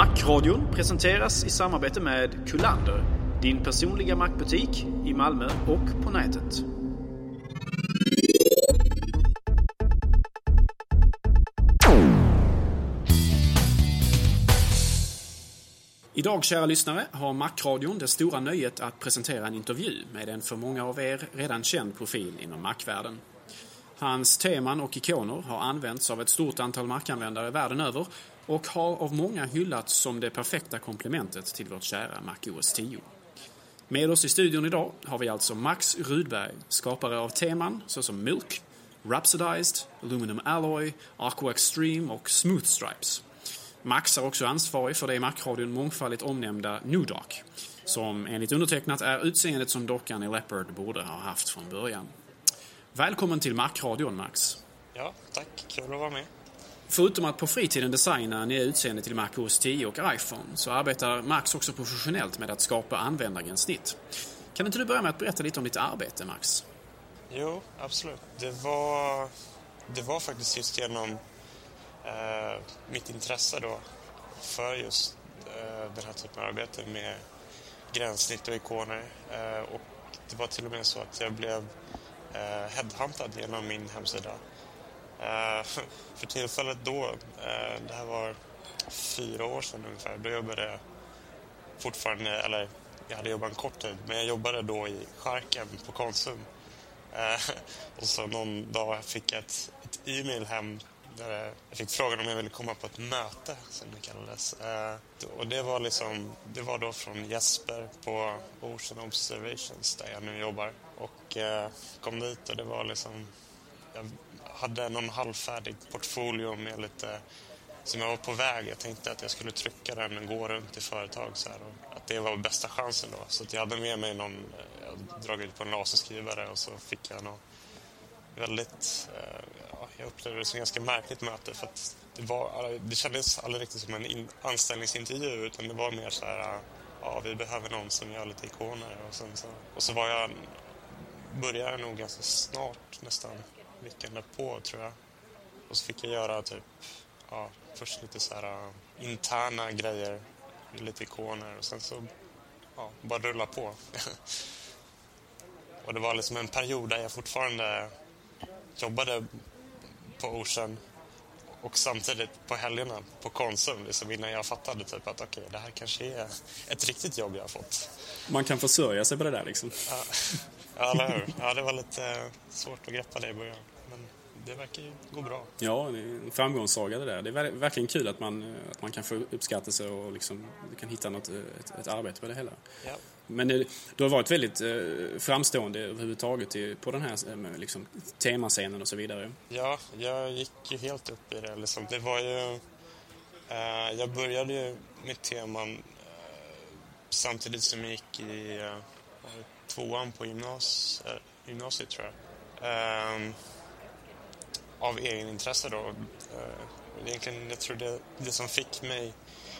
Macradion presenteras i samarbete med Kullander, din personliga mackbutik i Malmö och på nätet. Idag, kära lyssnare, har Macradion det stora nöjet att presentera en intervju med en för många av er redan känd profil inom Mac-världen. Hans teman och ikoner har använts av ett stort antal markanvändare världen över och har av många hyllats som det perfekta komplementet till vårt kära Mac OS 10. Med oss i studion idag har vi alltså Max Rudberg, skapare av teman såsom Milk, Rhapsodized, Aluminum Alloy, Aqua Extreme och Smooth Stripes. Max är också ansvarig för det i Macradion mångfaldigt omnämnda Nudark, som enligt undertecknat är utseendet som dockan i Leopard borde ha haft från början. Välkommen till Macradion, Max. Ja, tack. Kul att vara med. Förutom att på fritiden designa nya utseende till Mac OS 10 och iPhone så arbetar Max också professionellt med att skapa användargränssnitt. Kan inte du börja med att berätta lite om ditt arbete, Max? Jo, absolut. Det var, det var faktiskt just genom eh, mitt intresse då för just eh, den här typen av arbete med gränssnitt och ikoner. Eh, och det var till och med så att jag blev eh, headhuntad genom min hemsida. Eh, för tillfället då, eh, det här var fyra år sedan ungefär, då jobbade jag fortfarande, eller jag hade jobbat en kort tid, men jag jobbade då i Charken på Konsum. Eh, och så någon dag fick jag ett, ett e-mail hem där jag fick frågan om jag ville komma på ett möte, som det kallades. Och det var, liksom, det var då från Jesper på Ocean Observations, där jag nu jobbar. Och kom dit och det var liksom... Jag hade någon halvfärdig portfolio med lite som jag var på väg. Jag tänkte att jag skulle trycka den och gå runt i företag så här, och att det var bästa chansen då. Så att jag hade med mig någon, jag hade dragit på en laserskrivare och så fick jag något väldigt, eh, ja, jag upplevde det som ett ganska märkligt möte för att det, var, det kändes aldrig riktigt som en in, anställningsintervju utan det var mer så här, eh, ja vi behöver någon som gör lite ikoner och sen så, och så var jag, började jag nog ganska snart nästan veckan därpå tror jag. Och så fick jag göra typ, ja, först lite så här uh, interna grejer, lite ikoner och sen så ja, bara rulla på. och det var liksom en period där jag fortfarande jobbade på Ocean och samtidigt på helgerna på Konsum liksom innan jag fattade typ att okej, okay, det här kanske är ett riktigt jobb jag har fått. Man kan försörja sig på det där liksom. Ja, ja eller hur? Ja, det var lite svårt att greppa det i början. Det verkar ju gå bra. Ja, det är en framgångssaga det där. Det är verkligen kul att man, att man kan få uppskattelse och liksom, kan hitta något, ett, ett arbete på det hela. Ja. Men du har varit väldigt eh, framstående överhuvudtaget på den här eh, liksom, temascenen och så vidare. Ja, jag gick ju helt upp i det. Liksom. Det var ju... Eh, jag började ju med teman eh, samtidigt som jag gick i eh, tvåan på gymnas, eh, gymnasiet, tror jag. Av egen intresse då. Eh, egentligen, jag tror det, det som fick mig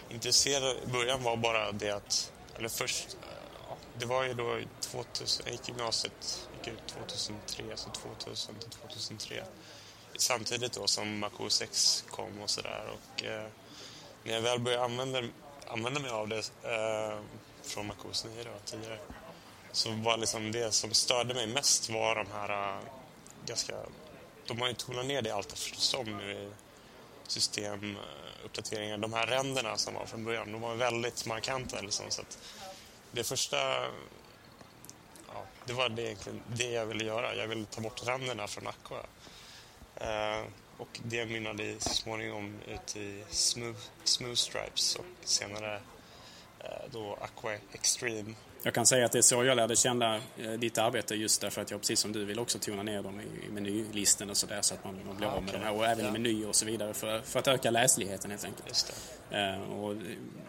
intresserad i början var bara det att, eller först, eh, det var ju då 2000, jag gick gymnasiet, gick ut 2003, så 2000 till 2003. Samtidigt då som Mac OS kom och sådär och eh, när jag väl började använda, använda mig av det eh, från Mac OS 9 då, tidigare så var liksom det som störde mig mest var de här eh, ganska... De har ju tonat ner det allt eftersom nu i systemuppdateringar. De här ränderna som var från början, de var väldigt markanta. Liksom, så att det första... Ja, det var det egentligen det jag ville göra. Jag ville ta bort ränderna från Aqua. Eh, och det mynnade så småningom ut i Smooth, smooth Stripes och senare eh, då Aqua Extreme jag kan säga att det är så jag lärde känna eh, ditt arbete just därför att jag precis som du vill också tona ner dem i, menylisten och sådär så att man, man blir av med de här och även i menyer och så vidare för, för att öka läsligheten helt enkelt. Det. Uh, och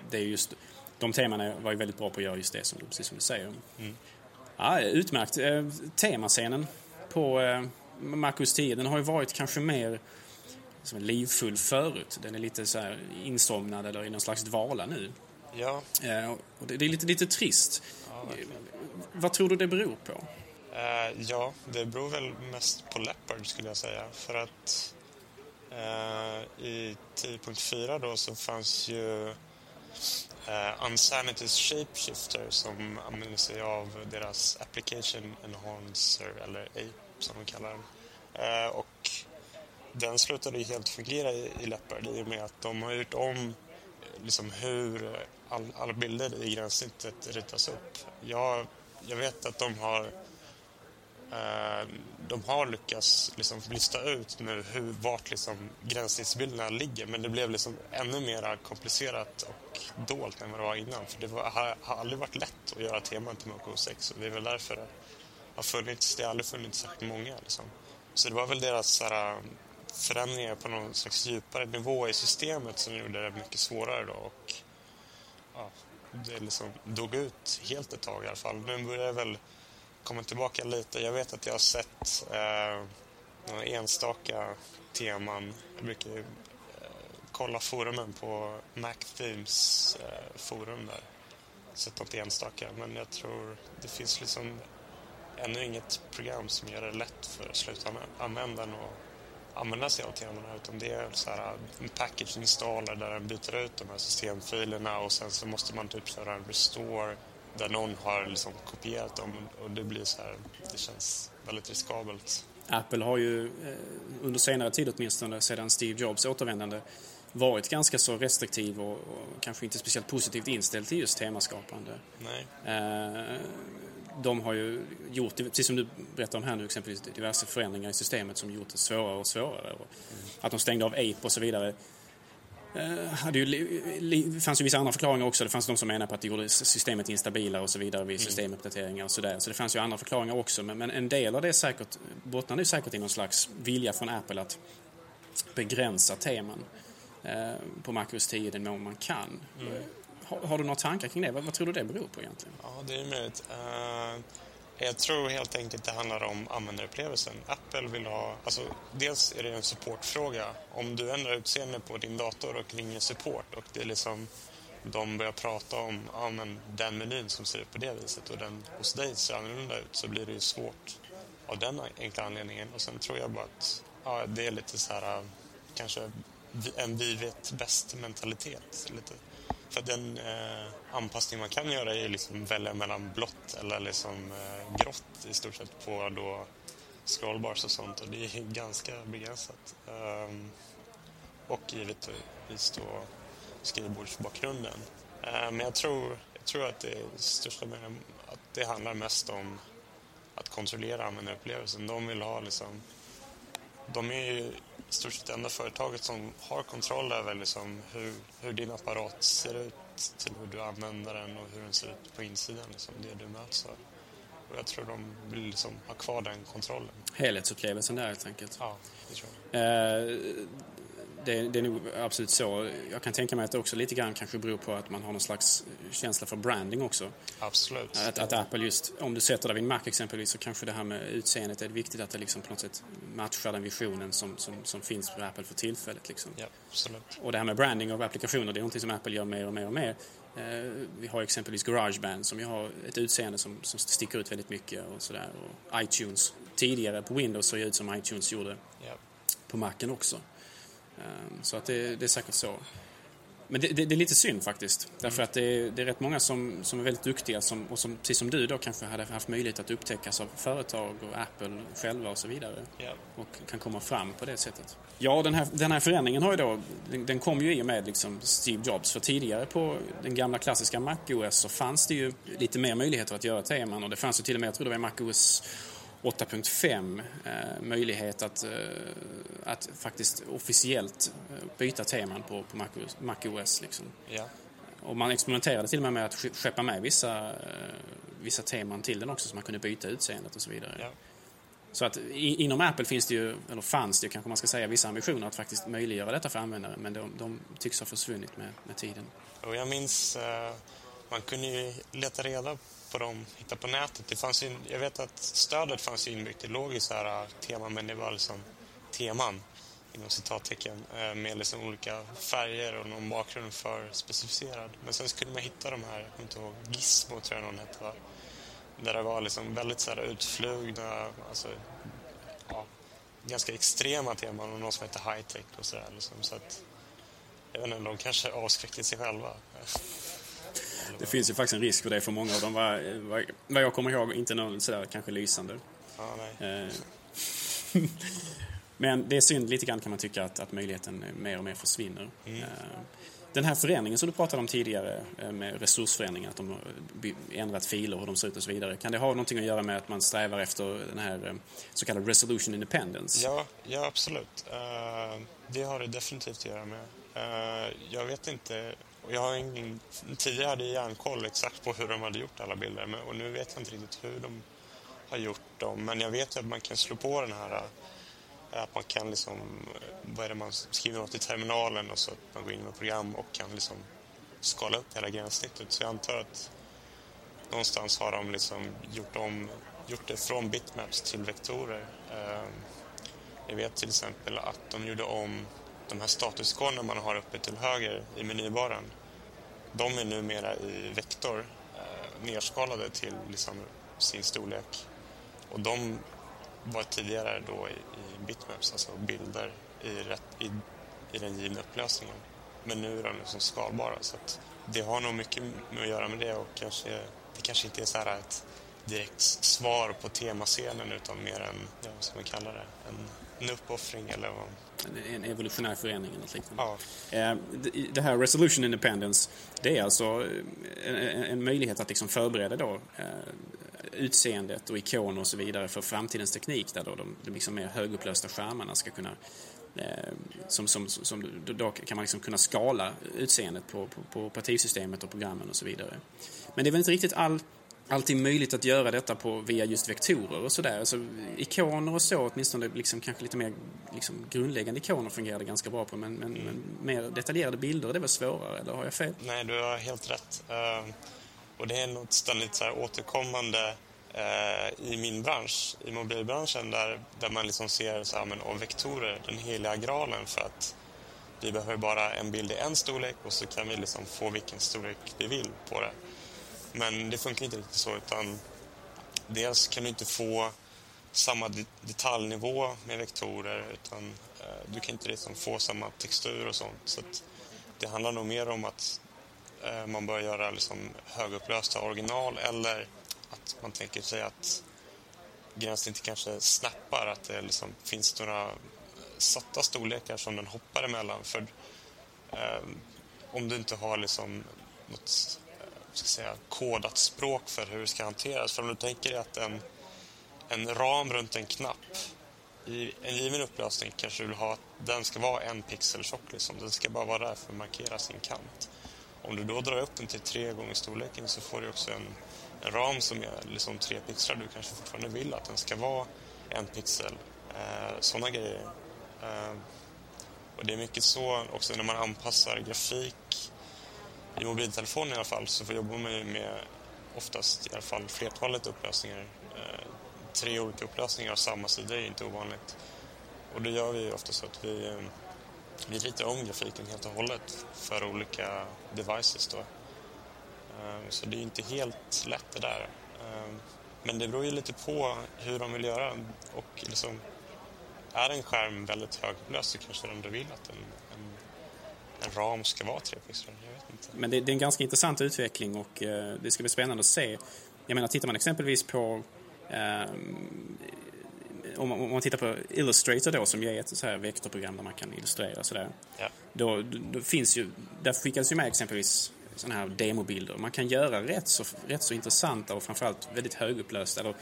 det är just, de temana var ju väldigt bra på att göra just det som du, precis som du säger. Mm. Ja, utmärkt. Uh, temascenen på uh, Marcus 10 den har ju varit kanske mer som livfull förut. Den är lite så här insomnad eller i någon slags dvala nu. Ja. Uh, och det, är lite, lite trist. Vad tror du det beror på? Uh, ja, det beror väl mest på Leopard skulle jag säga. För att uh, i 10.4 då så fanns ju Unsanity's Shapeshifter som använder sig av deras Application Enhancer, eller APE som de kallar den. Och den slutade ju helt fungera i, i Leopard i och med att de har gjort om liksom hur all, alla bilder i gränssnittet ritas upp. Jag, jag vet att de har eh, de har lyckats liksom lista ut nu hur, vart liksom gränssnittsbilderna ligger men det blev liksom ännu mer komplicerat och dolt än vad det var innan. För det var, har, har aldrig varit lätt att göra teman till Moco 6 och det är väl därför det har funnits, det har aldrig funnits särskilt många. Liksom. Så det var väl deras såhär, förändringar på någon slags djupare nivå i systemet som gjorde det mycket svårare då. Och, ja, det liksom dog ut helt ett tag i alla fall. Nu börjar det väl komma tillbaka lite. Jag vet att jag har sett eh, några enstaka teman. Jag brukar eh, kolla forumen på Mac Themes eh, forum där. Sett något enstaka, men jag tror det finns liksom ännu inget program som gör det lätt för slutanvändaren att använda sig av temana utan det är så här en package installer där den byter ut de här systemfilerna och sen så måste man typ köra en restore där någon har liksom kopierat dem och det blir så här, det känns väldigt riskabelt. Apple har ju eh, under senare tid åtminstone sedan Steve Jobs återvändande varit ganska så restriktiv och, och kanske inte speciellt positivt inställd till just temaskapande. Nej. Eh, de har ju gjort, precis som du berättar om här nu, exempelvis diverse förändringar i systemet som gjort det svårare och svårare. Och Att de stängde av Ape och så vidare. Eh, hade ju, det fanns ju vissa andra förklaringar också. Det fanns de som menade på att det gjorde systemet instabilare och så vidare vid mm. systemuppdateringar och sådär. Så det fanns ju andra förklaringar också. Men, men en del av det säkert, bottnar nu säkert i någon slags vilja från Apple att begränsa teman eh, på MacOS 10 den mån man kan. Mm. Har, har, du några tankar kring det? Vad, vad, tror du det beror på egentligen? Ja, det är möjligt. Uh, jag tror helt enkelt det handlar om användarupplevelsen. Apple vill ha... Alltså, dels är det en supportfråga. Om du ändrar utseende på din dator och ringer support och det är liksom de börjar prata om ja, men den menyn som ser ut på det viset och den hos dig ser annorlunda ut så blir det ju svårt av den enkla anledningen. Och sen tror jag bara att ja, det är lite så här eh, kanske en vi vet bäst mentalitet. Lite. För den eh, anpassning man kan göra är liksom välja mellan blått eller liksom eh, grått i stort sett på då scrollbars och sånt och det är ganska begränsat. Um, och givetvis då skrivbordsbakgrunden. Uh, men jag tror, jag tror att det största att det handlar mest om att kontrollera användarupplevelsen. De vill ha liksom de är ju stort sett det enda företaget som har kontroll över liksom hur, hur din apparat ser ut till hur du använder den och hur den ser ut på insidan, liksom det du möts av. Och jag tror de vill liksom ha kvar den kontrollen. Helhetsupplevelsen där helt enkelt. Ja, det tror jag. Eh, det, det är nog absolut så. Jag kan tänka mig att det också lite grann kanske beror på att man har någon slags känsla för branding också. Absolut. Att, att Apple just, om du sätter dig vid en Mac exempelvis så kanske det här med utseendet är viktigt att det liksom på något sätt matchar den visionen som, som, som finns för Apple för tillfället. Liksom. Ja, absolut. Och det här med branding av applikationer, det är någonting som Apple gör mer och mer och mer. Eh, vi har exempelvis Garageband som ju har ett utseende som, som sticker ut väldigt mycket och sådär. Och iTunes, tidigare på Windows såg ut som iTunes gjorde Ja. på Macen också. Ehm, Så att det, det är säkert så. Men det, det, det är lite synd faktiskt. Därför att det, är- det är rätt många som, som är väldigt duktiga som, och som, precis som du då kanske hade haft möjlighet att upptäckas av företag och Apple själva och så vidare. Ja. Och kan komma fram på det sättet. Ja, den här, den här förändringen har ju då, den, den kom ju i och med liksom Steve Jobs. För tidigare på den gamla klassiska Mac OS så fanns det ju lite mer möjligheter att göra teman och det fanns ju till och med, jag tror det var i Mac OS 8.5 eh, möjlighet att, eh, att faktiskt officiellt eh, byta teman på, på Mac, OS. Liksom. Ja. Och man experimenterade till och med med att ske- skeppa med vissa, vissa teman till den också så man kunde byta utseendet och så vidare. Ja. Så att inom Apple finns det ju, eller fanns det ju kanske man ska säga, vissa ambitioner att faktiskt möjliggöra detta för användare men de, de tycks ha försvunnit med, med tiden. Och jag minns, man kunde ju leta reda på dem, hitta på nätet. Det fanns ju, jag vet att stödet fanns inbyggt. Det låg ju så här äh, teman, men det var liksom teman inom citattecken äh, med liksom olika färger och någon bakgrund för specificerad. Men sen skulle man hitta de här, jag kommer inte ihåg, Gizmo tror jag någon hette va? Där det var liksom väldigt så här utflugna, alltså, ja, ganska extrema teman och någon som hette High Tech och sådär. Liksom. Så att, jag vet inte, de kanske avskräckte sig själva. Det finns ju faktiskt en risk för det för många av dem. Vad, vad, jag kommer ihåg, inte någon sådär kanske lysande. Nej. Eh, Men det är synd lite grann kan man tycka att, att möjligheten mer och mer försvinner. Mm. Eh, Den här förändringen som du pratade om tidigare eh, med resursförändringar, att de har ändrat filer, hur de ser ut och så vidare. Kan det ha någonting att göra med att man strävar efter den här eh, så kallade resolution independence? Ja, ja absolut. Det har det definitivt att göra med. Jag vet inte, och jag har ingen, tidigare hade jag järnkoll exakt på hur de hade gjort alla bilder men, och nu vet jag inte riktigt hur de har gjort dem. Men jag vet ju att man kan slå på den här äh, att man kan liksom, vad är det man skriver något i terminalen och så att man går in med program och kan liksom skala upp hela gränssnittet. Så jag antar att någonstans har de liksom gjort, om, gjort det från bitmaps till vektorer. Äh, jag vet till exempel att de gjorde om de här statuskoderna man har uppe till höger i menybaren. De är numera i vektor, eh, nerskalade till liksom sin storlek. Och de var tidigare då i, i bitmaps, alltså bilder i, rätt, i, i den givna upplösningen. Men nu är de liksom skalbara så att det har nog mycket med att göra med det och kanske, det kanske inte är så här ett direkt svar på temascenen utan mer en, ja, vad ska man kalla det, en, en uppoffring eller vad. En- evolutionär förändring eller liknande. Ja, Eh, det- här Resolution Independence, det är alltså eh, en, möjlighet att liksom förbereda då eh, utseendet och ikoner och så vidare för framtidens teknik där då de, de liksom mer högupplösta skärmarna ska kunna eh, som, som, som, då- kan man liksom kunna skala utseendet på, på, på operativsystemet och programmen och så vidare. Men det är väl inte riktigt all, alltid möjligt att göra detta på, via just vektorer och sådär. Alltså, ikoner och så, åtminstone liksom, kanske lite mer liksom, grundläggande ikoner fungerar det ganska bra på. Men, men, men mer detaljerade bilder, det var svårare, eller har jag fel? nej du har helt rätt. Uh, och det är något ständigt så här återkommande uh, i min bransch, i mobilbranschen där, där man liksom ser så här, men, och vektorer, den heliga graalen för att vi behöver bara en bild i en storlek och så kan vi liksom få vilken storlek vi vill på det. Men det funkar inte riktigt så utan dels kan du inte få samma detaljnivå med vektorer utan eh, du kan inte liksom få samma textur och sånt. Så att det handlar nog mer om att eh, man börjar göra liksom högupplösta original eller att man tänker sig att inte kanske snappar, att det liksom finns några satta storlekar som den hoppar emellan. För eh, om du inte har liksom något ska säga, kodat språk för hur det ska hanteras. För om du tänker dig att en, en ram runt en knapp i en given upplösning kanske du vill ha att den ska vara en pixel tjock. Liksom. Den ska bara vara där för att markera sin kant. Om du då drar upp den till tre gånger storleken så får du också en, en ram som är liksom tre pixlar. Du kanske fortfarande vill att den ska vara en pixel. Eh, sådana grejer. Eh, Och det är mycket så också när man anpassar grafik i mobiltelefon i alla fall så jobbar man ju med oftast i alla fall flertalet upplösningar. Eh, tre olika upplösningar av samma sida är inte ovanligt. Och då gör vi ofta så att vi, eh, vi ritar om grafiken helt och hållet för olika devices. Då. Eh, så det är inte helt lätt det där. Eh, men det beror ju lite på hur de vill göra. Och liksom, är en skärm väldigt högupplöst så kanske de vill att en, en, en ram ska vara 3 pixlar. Men det, det, är en ganska intressant utveckling och eh, det ska bli spännande att se. Jag menar, tittar man exempelvis på eh, om, om, man tittar på Illustrator då som är ett så här vektorprogram där man kan illustrera sådär. Ja. Då, då, finns ju, där skickas ju med exempelvis sådana här demobilder. Man kan göra rätt så, rätt så intressanta och framförallt väldigt högupplösta eller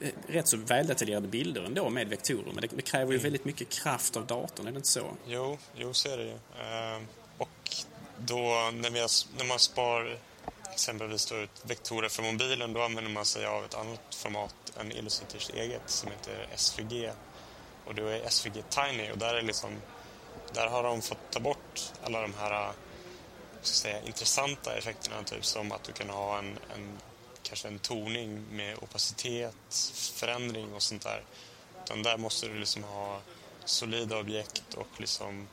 eh, rätt så väldetaljerade bilder ändå med vektorer. Men det, det kräver ju mm. väldigt mycket kraft av datorn, är det inte så? Jo, jo så är det ju. Uh, då när, vi har, när man spar exempelvis då ut vektorer för mobilen då använder man sig av ett annat format än Illustrators eget som heter SVG. Och då är SVG Tiny och där, är liksom, där har de fått ta bort alla de här säga, intressanta effekterna typ som att du kan ha en, en kanske en toning med opacitet, förändring och sånt där. Utan där måste du liksom ha solida objekt och liksom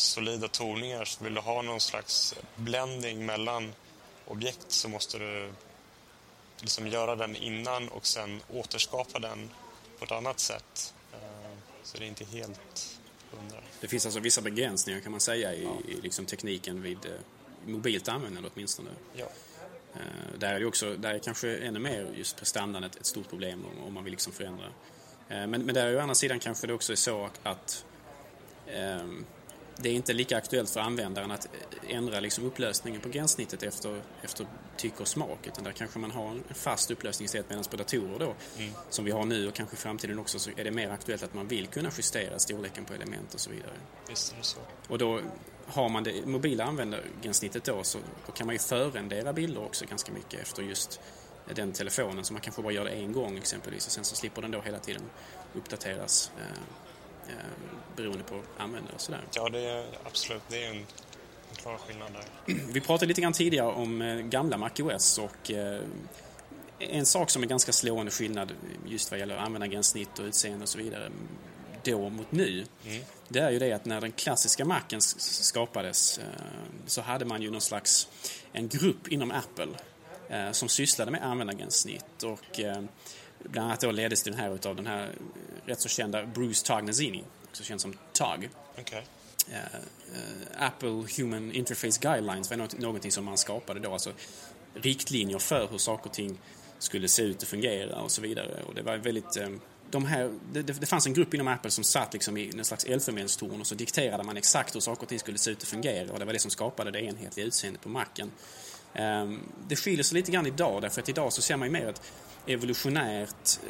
solida toningar. Så vill du ha någon slags blending mellan objekt så måste du liksom göra den innan och sen återskapa den på ett annat sätt. Eh, så det är inte helt hundra. Det finns alltså vissa begränsningar kan man säga i, ja. i liksom tekniken vid eh, mobilt användande åtminstone. Ja. Uh, där är det också, där är kanske ännu mer just prestandan ett, ett stort problem om, om, man vill liksom förändra. Men, men där är å andra sidan kanske det också är så att um, det är inte lika aktuellt för användaren att ändra liksom upplösningen på gränssnittet efter, efter tycke och smak. Utan där kanske man har en fast upplösning istället. Medan på datorer då, mm. som vi har nu och kanske i framtiden också, så är det mer aktuellt att man vill kunna justera storleken på element och så vidare. Visst är det så. Och då har man det mobila användargränssnittet då, så då kan man ju förrendera bilder också ganska mycket efter just den telefonen. Så man kanske bara gör det en gång exempelvis och sen så slipper den då hela tiden uppdateras. Eh, Eh, beroende på användare och sådär. Ja, det är absolut. Det är en, klar skillnad där. Vi pratade lite grann tidigare om eh, gamla MacOS och eh, en sak som är ganska slående skillnad just vad gäller användargränssnitt och utseende och så vidare då mot nu, mm. det är ju det att när den klassiska Macen skapades så hade man ju någon slags en grupp inom Apple som sysslade med användargränssnitt och Bland annat då leddes den här utav den här rätt så kända Bruce Tognazzini, också känd som Tog. Okay. Uh, uh, Apple Human Interface Guidelines var något, någonting som man skapade då, alltså riktlinjer för hur saker och ting skulle se ut och fungera och så vidare. Och det var väldigt... Um, de här, det, det, fanns en grupp inom Apple som satt liksom i en slags elfenbenstorn och så dikterade man exakt hur saker och ting skulle se ut och fungera och det var det som skapade det enhetliga utseendet på Macen. Um, det skiljer sig lite grann idag därför att idag så ser man ju mer att evolutionärt,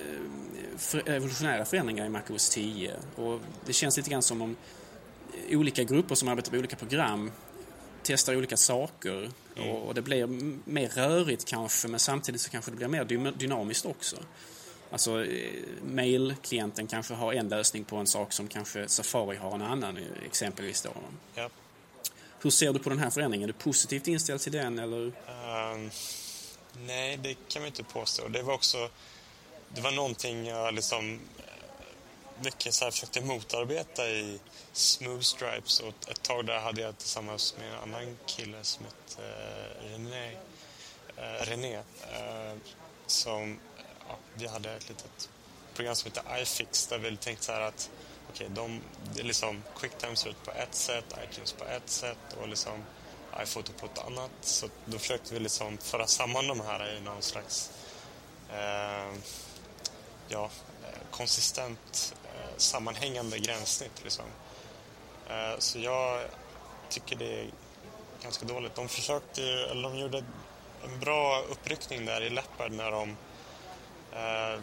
eh, evolutionära förändringar i MacOS 10. Och det känns lite grann som om olika grupper som arbetar på olika program testar olika saker mm. och, det blir mer rörigt kanske men samtidigt så kanske det blir mer dynamiskt också. Alltså eh, mail-klienten kanske har en lösning på en sak som kanske Safari har en annan exempelvis då. Ja. Hur ser du på den här förändringen? Är du positivt inställd till den eller? Um, Nej, det kan man inte påstå. Det var också... Det var någonting jag liksom eh, mycket så här försökte motarbeta i Smooth Stripes och ett tag där hade jag tillsammans med en annan kille som hette uh, René, uh, René uh, som, ja, vi hade ett litet program som hette iFix där vi tänkte så här att okej, okay, de, det är liksom QuickTime ser ut på ett sätt, iTunes på ett sätt och liksom iPhoto på ett annat. Så då försökte vi liksom föra samman de här i någon slags eh, ja, eh, konsistent eh, sammanhängande gränssnitt. Liksom. Eh, så jag tycker det är ganska dåligt. De försökte eller de gjorde en bra uppryckning där i Leopard när de eh,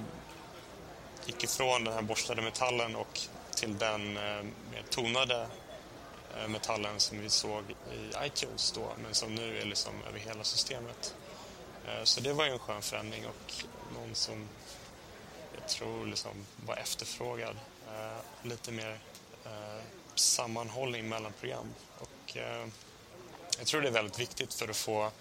gick ifrån den här borstade metallen och till den eh, mer tonade eh, metallen som vi såg i iTunes då, men som nu är liksom över hela systemet. Eh, så det var ju en skön förändring och någon som jag tror liksom var efterfrågad. Lite mer sammanhållning mellan program. Och, jag tror det är väldigt viktigt för att få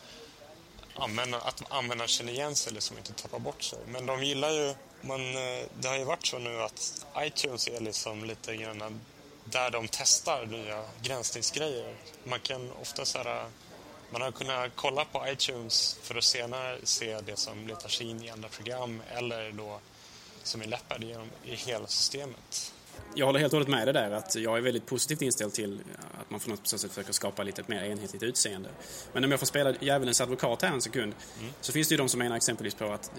användare, att användaren känner igen sig, liksom inte tappar bort sig. Men de gillar ju, man, eh, det har ju varit så nu att iTunes är liksom lite grann där de testar nya gränsningsgrejer. Man kan ofta så här, man har kunnat kolla på iTunes för att senare se det som letar sig in i andra program eller då som är läppad i hela systemet jag håller helt och hållet med dig där att jag är väldigt positivt inställd till att man på något sätt försöker skapa lite mer enhetligt utseende. Men om jag får spela djävulens advokat här en sekund mm. så finns det ju de som menar exempelvis på att,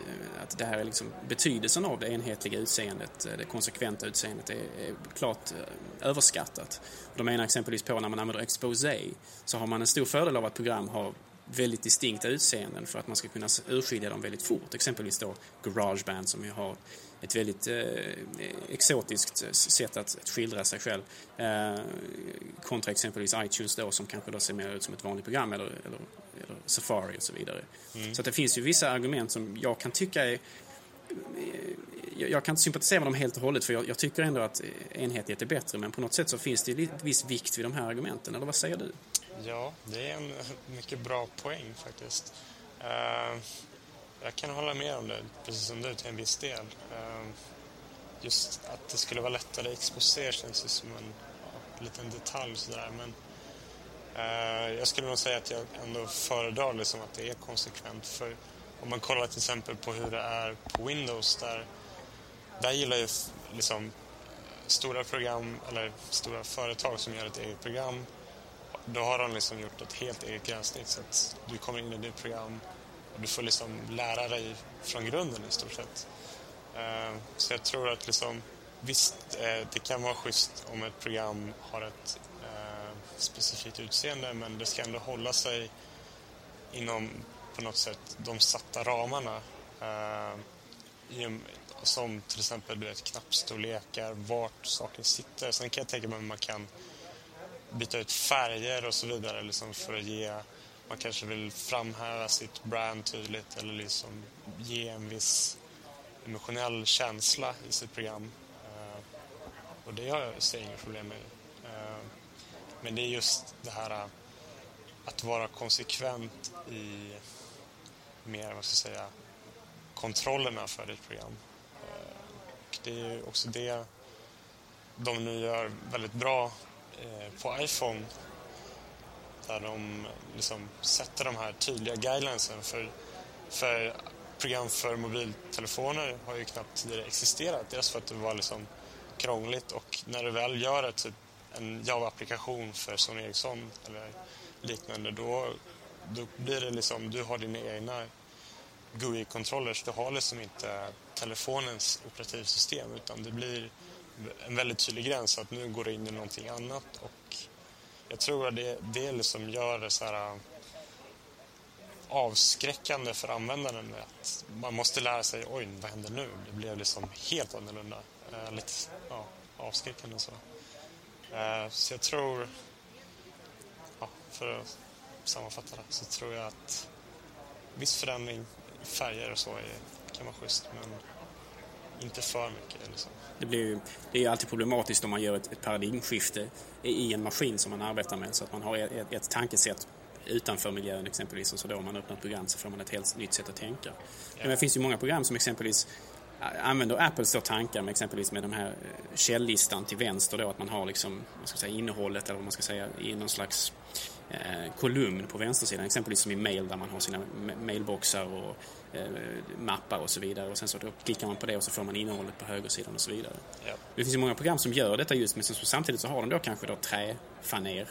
att det här är liksom betydelsen av det enhetliga utseendet, det konsekventa utseendet är, är klart eh, överskattat. De menar exempelvis på när man använder exposé så har man en stor fördel av att program har väldigt distinkta utseenden för att man ska kunna urskilja dem väldigt fort. Exempelvis då Garageband som ju har ett väldigt eh, exotiskt sätt att, att skildra sig själv. Eh, kontra exempelvis iTunes då som kanske då ser mer ut som ett vanligt program eller, eller, eller Safari och så vidare. Mm. Så att det finns ju vissa argument som jag kan tycka är jag kan inte sympatisera med dem helt och hållet för jag, jag, tycker ändå att enhetlighet är bättre men på något sätt så finns det en viss vikt vid de här argumenten, eller vad säger du? Ja, det är en mycket bra poäng faktiskt. Uh, jag kan hålla med om det, precis som du, till en viss del. Ehm, just att det skulle vara lättare att exposera känns ju som en ja, liten detalj sådär. Men eh, jag skulle nog säga att jag ändå föredrar liksom att det är konsekvent. För om man kollar till exempel på hur det är på Windows där, där gillar ju liksom eh, stora program eller stora företag som gör ett eget program då har de liksom gjort ett helt eget gränssnitt så att du kommer in i ditt program du får liksom lära dig från grunden i stort sett. Eh, så jag tror att liksom, visst, eh, det kan vara schysst om ett program har ett eh, specifikt utseende men det ska ändå hålla sig inom på något sätt de satta ramarna. Eh, som till exempel vet, knappstorlekar, vart saker sitter. Sen kan jag tänka mig att man kan byta ut färger och så vidare liksom för att ge man kanske vill framhäva sitt brand tydligt eller liksom ge en viss emotionell känsla i sitt program. Uh, och det har jag ser inga problem med. Uh, men det är just det här uh, att vara konsekvent i mer, vad ska jag säga, kontrollerna för ditt program. Och det är också det de nu gör väldigt bra på iPhone där de liksom sätter de här tydliga guidelinesen för, för program för mobiltelefoner har ju knappt tidigare existerat. Dels för att det var liksom krångligt och när du väl gör ett, typ, en Java-applikation för Sony Ericsson eller liknande då, då blir det liksom, du har dina egna GUI-controllers. Du har liksom inte telefonens operativsystem utan det blir en väldigt tydlig gräns att nu går det in i någonting annat och jag tror att det, det liksom gör det så här äh, avskräckande för användaren att man måste lära sig, oj, vad händer nu? Det blev liksom helt annorlunda. Eh, lite ja, avskräckande så. Eh, så jag tror, ja, för att sammanfatta det, så tror jag att viss förändring i färger och så är, kan vara schysst, men inte för mycket. Liksom. Det, blir, det är alltid problematiskt om man gör ett, ett paradigmskifte i en maskin som man arbetar med så att man har ett, ett tankesätt utanför miljön exempelvis och så då om man öppnar ett program så får man ett helt nytt sätt att tänka. Men det finns ju många program som exempelvis använder Apples då tankar med exempelvis med den här eh, källlistan till vänster då att man har liksom, vad ska säga, innehållet eller vad man ska säga i någon slags eh, kolumn på vänstersidan, exempelvis som i mail där man har sina mailboxar och mappar och så vidare och sen så klickar man på det och så får man innehållet på högersidan och så vidare. Ja. Det finns ju många program som gör detta just men samtidigt så har de då kanske då träfaner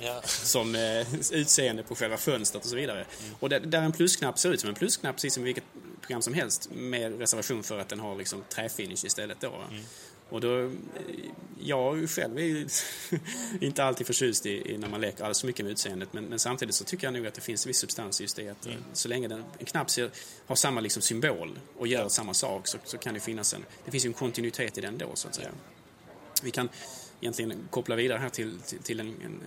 ja. som eh, utseende på själva fönstret och så vidare. Mm. Och där, där en plusknapp ser ut som en plusknapp precis som vilket program som helst med reservation för att den har liksom träfinish istället då. Mm. Och då, jag själv är inte alltid förtjust i, i, när man leker alldeles för mycket med utseendet men, men, samtidigt så tycker jag nog att det finns viss substans just det att mm. så länge den, en knapp ser, har samma liksom symbol och gör samma sak så, så, kan det finnas en, det finns ju en kontinuitet i den då så att säga. Vi kan egentligen koppla vidare här till, till, till en, en,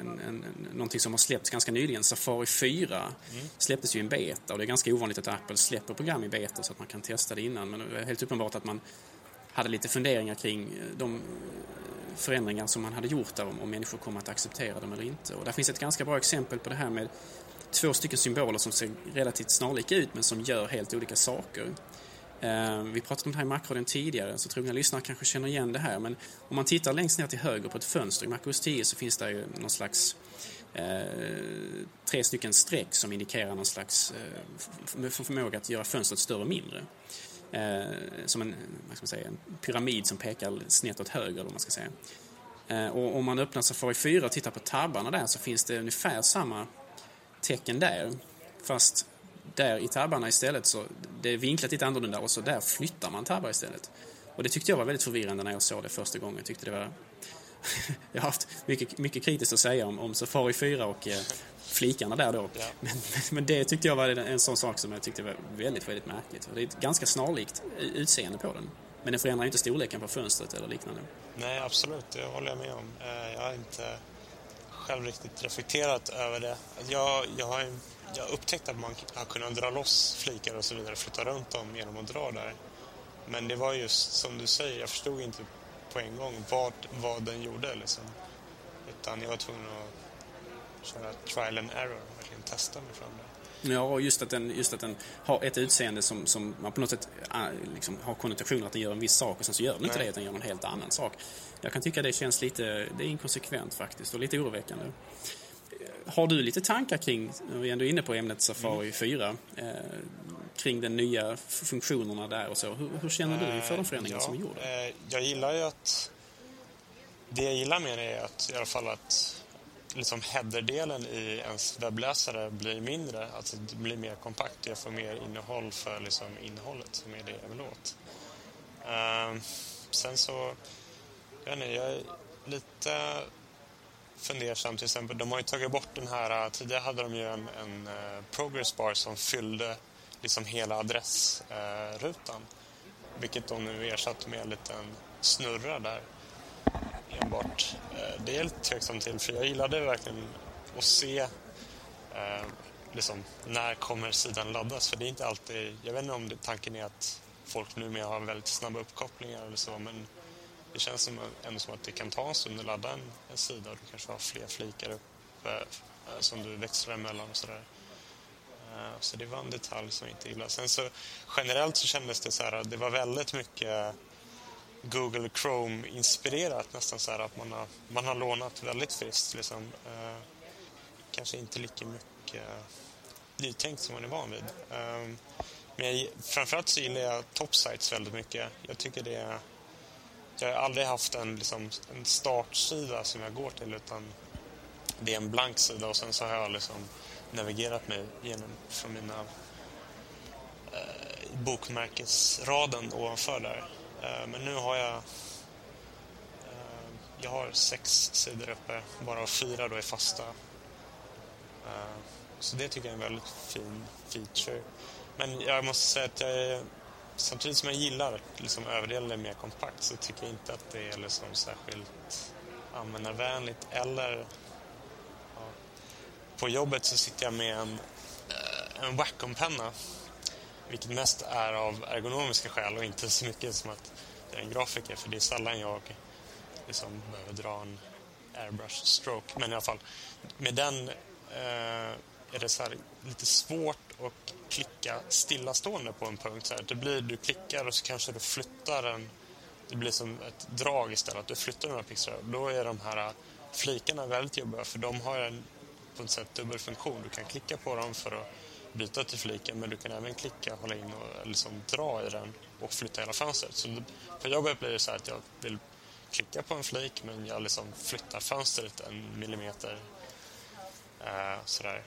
en, en, någonting som har släppts ganska nyligen. Safari 4 mm. släpptes ju i en beta och det är ganska ovanligt att Apple släpper program i beta så att man kan testa det innan men det är helt uppenbart att man hade lite funderingar kring eh, de förändringar som man hade gjort där om, om människor kommer att acceptera dem eller inte. Och där finns ett ganska bra exempel på det här med två stycken symboler som ser relativt snarlika ut men som gör helt olika saker. Eh, vi pratade om det här i Macradion tidigare, så trogna lyssnare kanske känner igen det här. Men om man tittar längst ner till höger på ett fönster i MacOS 10 så finns det ju någon slags eh, tre stycken streck som indikerar någon slags eh, förmåga att göra fönstret större och mindre. Eh, som en, vad ska man säga, en pyramid som pekar snett åt höger, eller man ska säga. Eh, och om man öppnar Safari 4 och tittar på tabbarna där så finns det ungefär samma tecken där. Fast där i tabbarna istället så, det är vinklat lite annorlunda och så där flyttar man tabbar istället. Och det tyckte jag var väldigt förvirrande när jag såg det första gången. Jag tyckte det var... jag har haft mycket, mycket kritiskt att säga om, om Safari 4 och eh, flikarna där då. Ja. Men, men det tyckte jag var en, sån sak som jag tyckte var väldigt, väldigt märkligt. Det är ett ganska snarlikt utseende på den. Men den förändrar inte storleken på fönstret eller liknande. Nej, absolut. Det håller jag med om. Eh, jag har inte själv riktigt reflekterat över det. Jag, jag har jag upptäckte att man har kunnat dra loss flikar och så vidare, flytta runt dem genom att dra där. Men det var just som du säger, jag förstod inte på en gång vad, vad den gjorde. Liksom. Utan jag var tvungen att köra trial and error, verkligen testa mig fram där. Ja, och just att den, just att den har ett utseende som, som man på något sätt äh, liksom, har konnotationer att den gör en viss sak och sen så gör den inte det, utan gör en helt annan sak. Jag kan tycka det känns lite, det är inkonsekvent faktiskt och lite oroväckande. Har du lite tankar kring, vi är ändå inne på ämnet Safari mm. 4, eh, kring de nya funktionerna där och så. Hur, hur känner du inför de förändringar ja, som är gjorda? Eh, jag gillar ju att... Det jag gillar med det är att i alla fall att liksom headerdelen i ens webbläsare blir mindre, alltså det blir mer kompakt. Jag får mer innehåll för liksom innehållet som är det jag vill åt. Uh, sen så, jag vet inte, jag är lite fundersam till exempel. De har ju tagit bort den här, tidigare hade de ju en, en eh, progress bar som fyllde liksom hela adressrutan. Uh, vilket de nu ersatt med en liten snurra där enbart. Eh, det är jag lite tveksam till för jag gillade verkligen att se eh, liksom, när kommer sidan laddas. För det är inte alltid, jag vet inte om det, tanken är att folk numera har väldigt snabba uppkopplingar eller så men det känns som, ändå som att det kan ta en stund att ladda en, en sida och du kanske har fler flikar uppe eh, eh, som du växlar emellan och sådär. Eh, så det var en detalj som jag inte gillade. Sen så generellt så kändes det så här det var väldigt mycket Google Chrome-inspirerat nästan så här att man har, man har lånat väldigt friskt liksom. Eh, kanske inte lika mycket eh, nytänkt som man är van vid. Ehm, men jag, framförallt så gillar jag Topsites väldigt mycket. Jag tycker det är jag har aldrig haft en, liksom, en startsida som jag går till utan det är en blank sida och sen så har jag liksom navigerat mig genom från mina eh, bokmärkesraden ovanför där. Eh, men nu har jag eh, jag har sex sidor uppe, bara fyra då är fasta. Eh, så det tycker jag är en väldigt fin feature. Men jag måste säga att jag är samtidigt som jag gillar liksom överdelen är mer kompakt så tycker jag inte att det är liksom särskilt användarvänligt eller ja. på jobbet så sitter jag med en, en Wacom-penna vilket mest är av ergonomiska skäl och inte så mycket som att jag är en grafiker för det är sällan jag liksom behöver dra en airbrush stroke men i alla fall med den eh, är det så lite svårt att klicka stillastående på en punkt. Så här. Det blir, du klickar och så kanske du flyttar den. Det blir som ett drag istället. Du flyttar några pixlar. Då är de här eh, flikarna väldigt jobbiga för de har en på ett sätt dubbel funktion. Du kan klicka på dem för att byta till fliken men du kan även klicka, hålla in och liksom dra i den och flytta hela fönstret. Så på jobbet blir det så att jag vill klicka på en flik men jag liksom flyttar fönstret en millimeter. Eh, sådär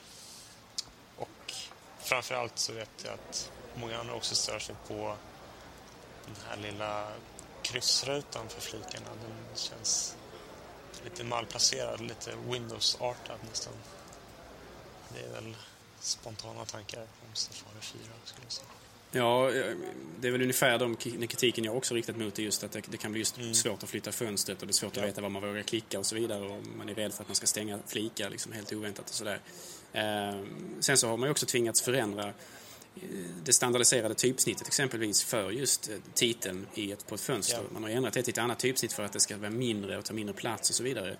framförallt så vet jag att många andra också stör sig på den här lilla kryssrutan för flikarna. Den känns lite malplacerad, lite Windows-artad nästan. Det är väl spontana tankar om Safari 4 skulle jag säga. Ja, det är väl ungefär de kritiken jag också riktat mot är just att det, det kan bli just mm. svårt att flytta fönstret och det är svårt ja. att veta var man vågar klicka och så vidare och man är rädd för att man ska stänga flikar liksom helt oväntat och sådär. Eh, sen så har man ju också tvingats förändra det standardiserade typsnittet exempelvis för just eh, titeln i ett, på ett fönster. Ja. Man har ändrat det till ett annat typsnitt för att det ska vara mindre och ta mindre plats och så vidare.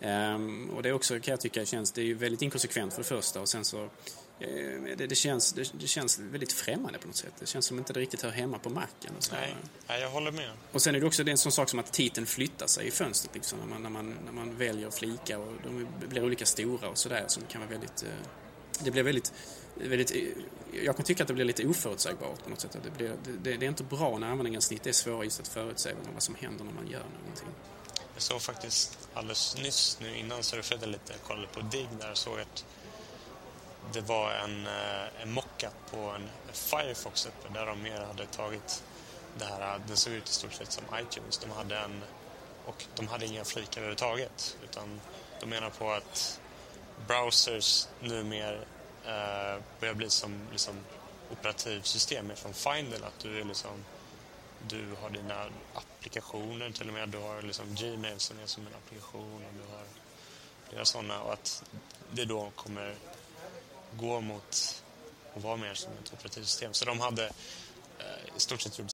Um, och det är också, kan jag tycka, känns, det är ju väldigt inkonsekvent för det första och sen så Eh, det, det, känns, det, det, känns väldigt främmande på något sätt. Det känns som inte det riktigt hör hemma på macken. Och så. Nej, nej, jag håller med. Och sen är det också en sån sak som att titeln flyttar sig i fönstret liksom, när, man, när, man, när man väljer flikar och de blir olika stora och sådär som kan vara väldigt... Eh, det blir väldigt, väldigt... Eh, jag kan tycka att det blir lite oförutsägbart på något sätt. Det, blir, det, det är inte bra när användargränssnitt är svåra just att förutsäga vad som händer när man gör någonting. Jag såg faktiskt alldeles nyss nu innan surfade lite, kollade på Digg där och såg att det var en, eh, en mockup på en Firefox uppe där de mer hade tagit det här, eh, den såg ut i stort sett som iTunes. De hade en, och de hade inga flikar överhuvudtaget utan de menar på att browsers numera eh, börjar bli som liksom, operativsystem från Finder, att du är liksom du har dina applikationer till och med, du har liksom Gmail som är som en applikation och du har flera sådana och att det då kommer gå mot att vara mer som ett operativsystem. Så de hade eh, i stort sett gjort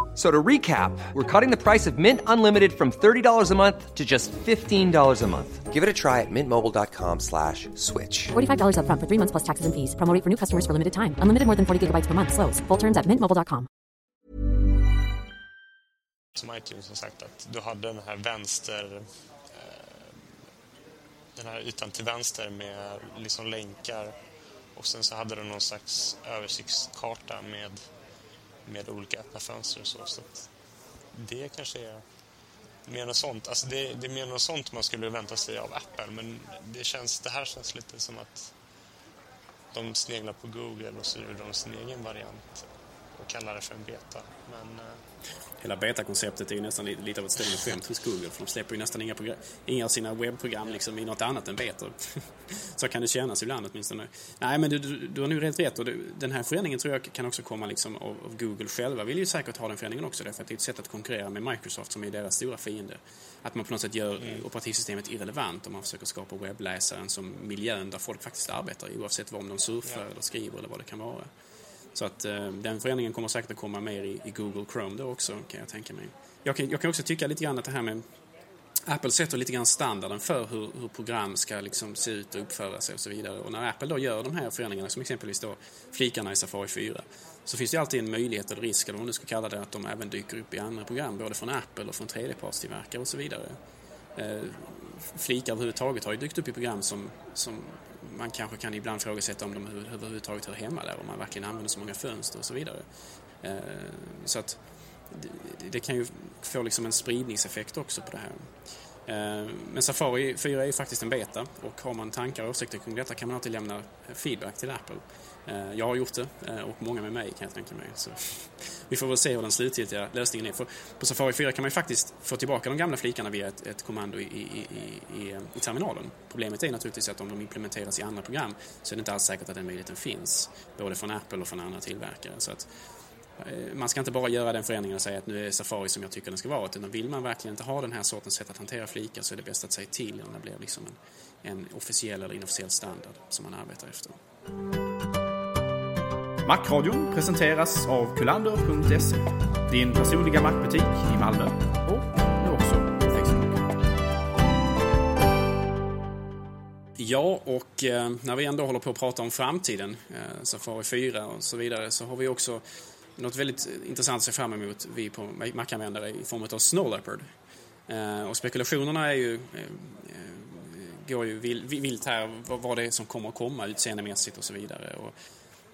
So to recap, we're cutting the price of Mint Unlimited from $30 a month to just $15 a month. Give it a try at mintmobile.com slash switch. $45 up front for three months plus taxes and fees. Promo for new customers for limited time. Unlimited more than 40 gigabytes per month. Slows. Full terms at mintmobile.com. Som iTunes har sagt att du hade den här vänster... Eh, den här ytan till vänster med liksom länkar och sen så hade du någon slags översiktskarta med med olika öppna fönster och så. så det kanske är mer något sånt. Alltså det, det, är mer något sånt man skulle vänta sig av Apple men det, känns, det här känns lite som att de sneglar på Google och så gjorde de sin egen variant och kallar det för en beta. Men, eh, Hela betakonceptet är ju nästan lite av ett stående skämt hos Google för de släpper ju nästan inga, inga av sina webbprogram liksom i något annat än beta. Så kan det kännas ibland åtminstone. Nej men du, du, du har nu helt rätt och du, den här förändringen tror jag kan också komma liksom av, av, Google själva vill ju säkert ha den förändringen också därför att det är ett sätt att konkurrera med Microsoft som är deras stora fiende. Att man på något sätt gör mm. operativsystemet irrelevant om man försöker skapa webbläsaren som miljön där folk faktiskt arbetar i oavsett om de surfar ja. eller skriver eller vad det kan vara. Så att eh, den förändringen kommer säkert att komma mer i, i, Google Chrome då också, kan jag tänka mig. Jag kan, jag kan också tycka lite grann att det här med Apple sätter lite grann standarden för hur, hur program ska liksom se ut och uppföra sig och så vidare. Och när Apple då gör de här förändringarna, som exempelvis då flikarna i Safari 4, så finns det alltid en möjlighet eller risk, eller vad man nu ska kalla det, att de även dyker upp i andra program, både från Apple och från tredjepartstillverkare och så vidare. Eh, flikar överhuvudtaget har ju dykt upp i program som, som man kanske kan ibland ifrågasätta om de överhuvudtaget hör hemma där, om man verkligen använder så många fönster och så vidare. Eh, så att det, det kan ju få liksom en spridningseffekt också på det här. Eh, men Safari 4 är ju faktiskt en beta och har man tankar och åsikter kring detta kan man alltid lämna feedback till Apple. Eh, jag har gjort det eh, och många med mig kan jag tänka mig. Så vi får väl se hur den slutgiltiga lösningen är. För på Safari 4 kan man ju faktiskt få tillbaka de gamla flikarna via ett, ett kommando i, i, i, eh, i, terminalen. Problemet är naturligtvis att om de implementeras i andra program så är det inte alls säkert att den möjligheten finns. Både från Apple och från andra tillverkare. Så att, man ska inte bara göra den förändringen och säga att nu är Safari som jag tycker den ska vara. Utan vill man verkligen inte ha den här sortens sätt att hantera flikar så är det bäst att säga till innan det blir liksom en, en officiell eller inofficiell standard som man arbetar efter. Macradion presenteras av kulander.se. Din personliga mackbutik i Malmö och nu också på Facebook. Ja, och eh, när vi ändå håller på att prata om framtiden, eh, Safari 4 och så vidare, så har vi också något väldigt intressant att se fram emot vi på mackanvändare, i form av Snow Leopard. Eh, och spekulationerna är ju, eh, eh, går ju vilt här vad det är som kommer att komma utseendemässigt och så vidare. Och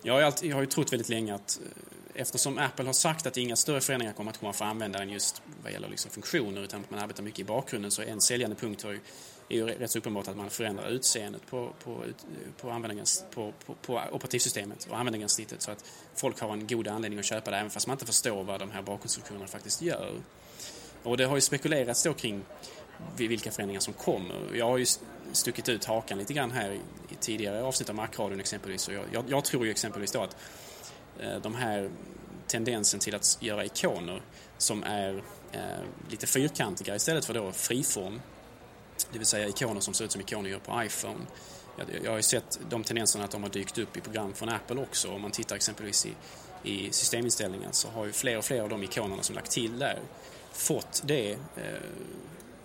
jag, har alltid, jag har ju trott väldigt länge att eh, eftersom Apple har sagt att inga större förändringar kommer att komma för användaren just vad gäller liksom funktioner utan att man arbetar mycket i bakgrunden så en säljande punkt har ju är ju rätt så uppenbart att man förändrar utseendet på, på, på, användarens, på, på, på operativsystemet och användargränssnittet så att folk har en god anledning att köpa det även fast man inte förstår vad de här bakgrundsfunktionerna faktiskt gör. Och det har ju spekulerats då kring vilka förändringar som kommer. Jag har ju stuckit ut hakan lite grann här i, tidigare avsnitt av Macradion exempelvis och jag, jag, jag, tror ju exempelvis då att eh, de här tendensen till att göra ikoner som är eh, lite fyrkantiga istället för då friform det vill säga ikoner som ser ut som ikoner gör på iPhone. Jag, har ju sett de tendenserna att de har dykt upp i program från Apple också. Om man tittar exempelvis i, i systeminställningen så har ju fler och fler av de ikonerna som lagt till där fått det eh,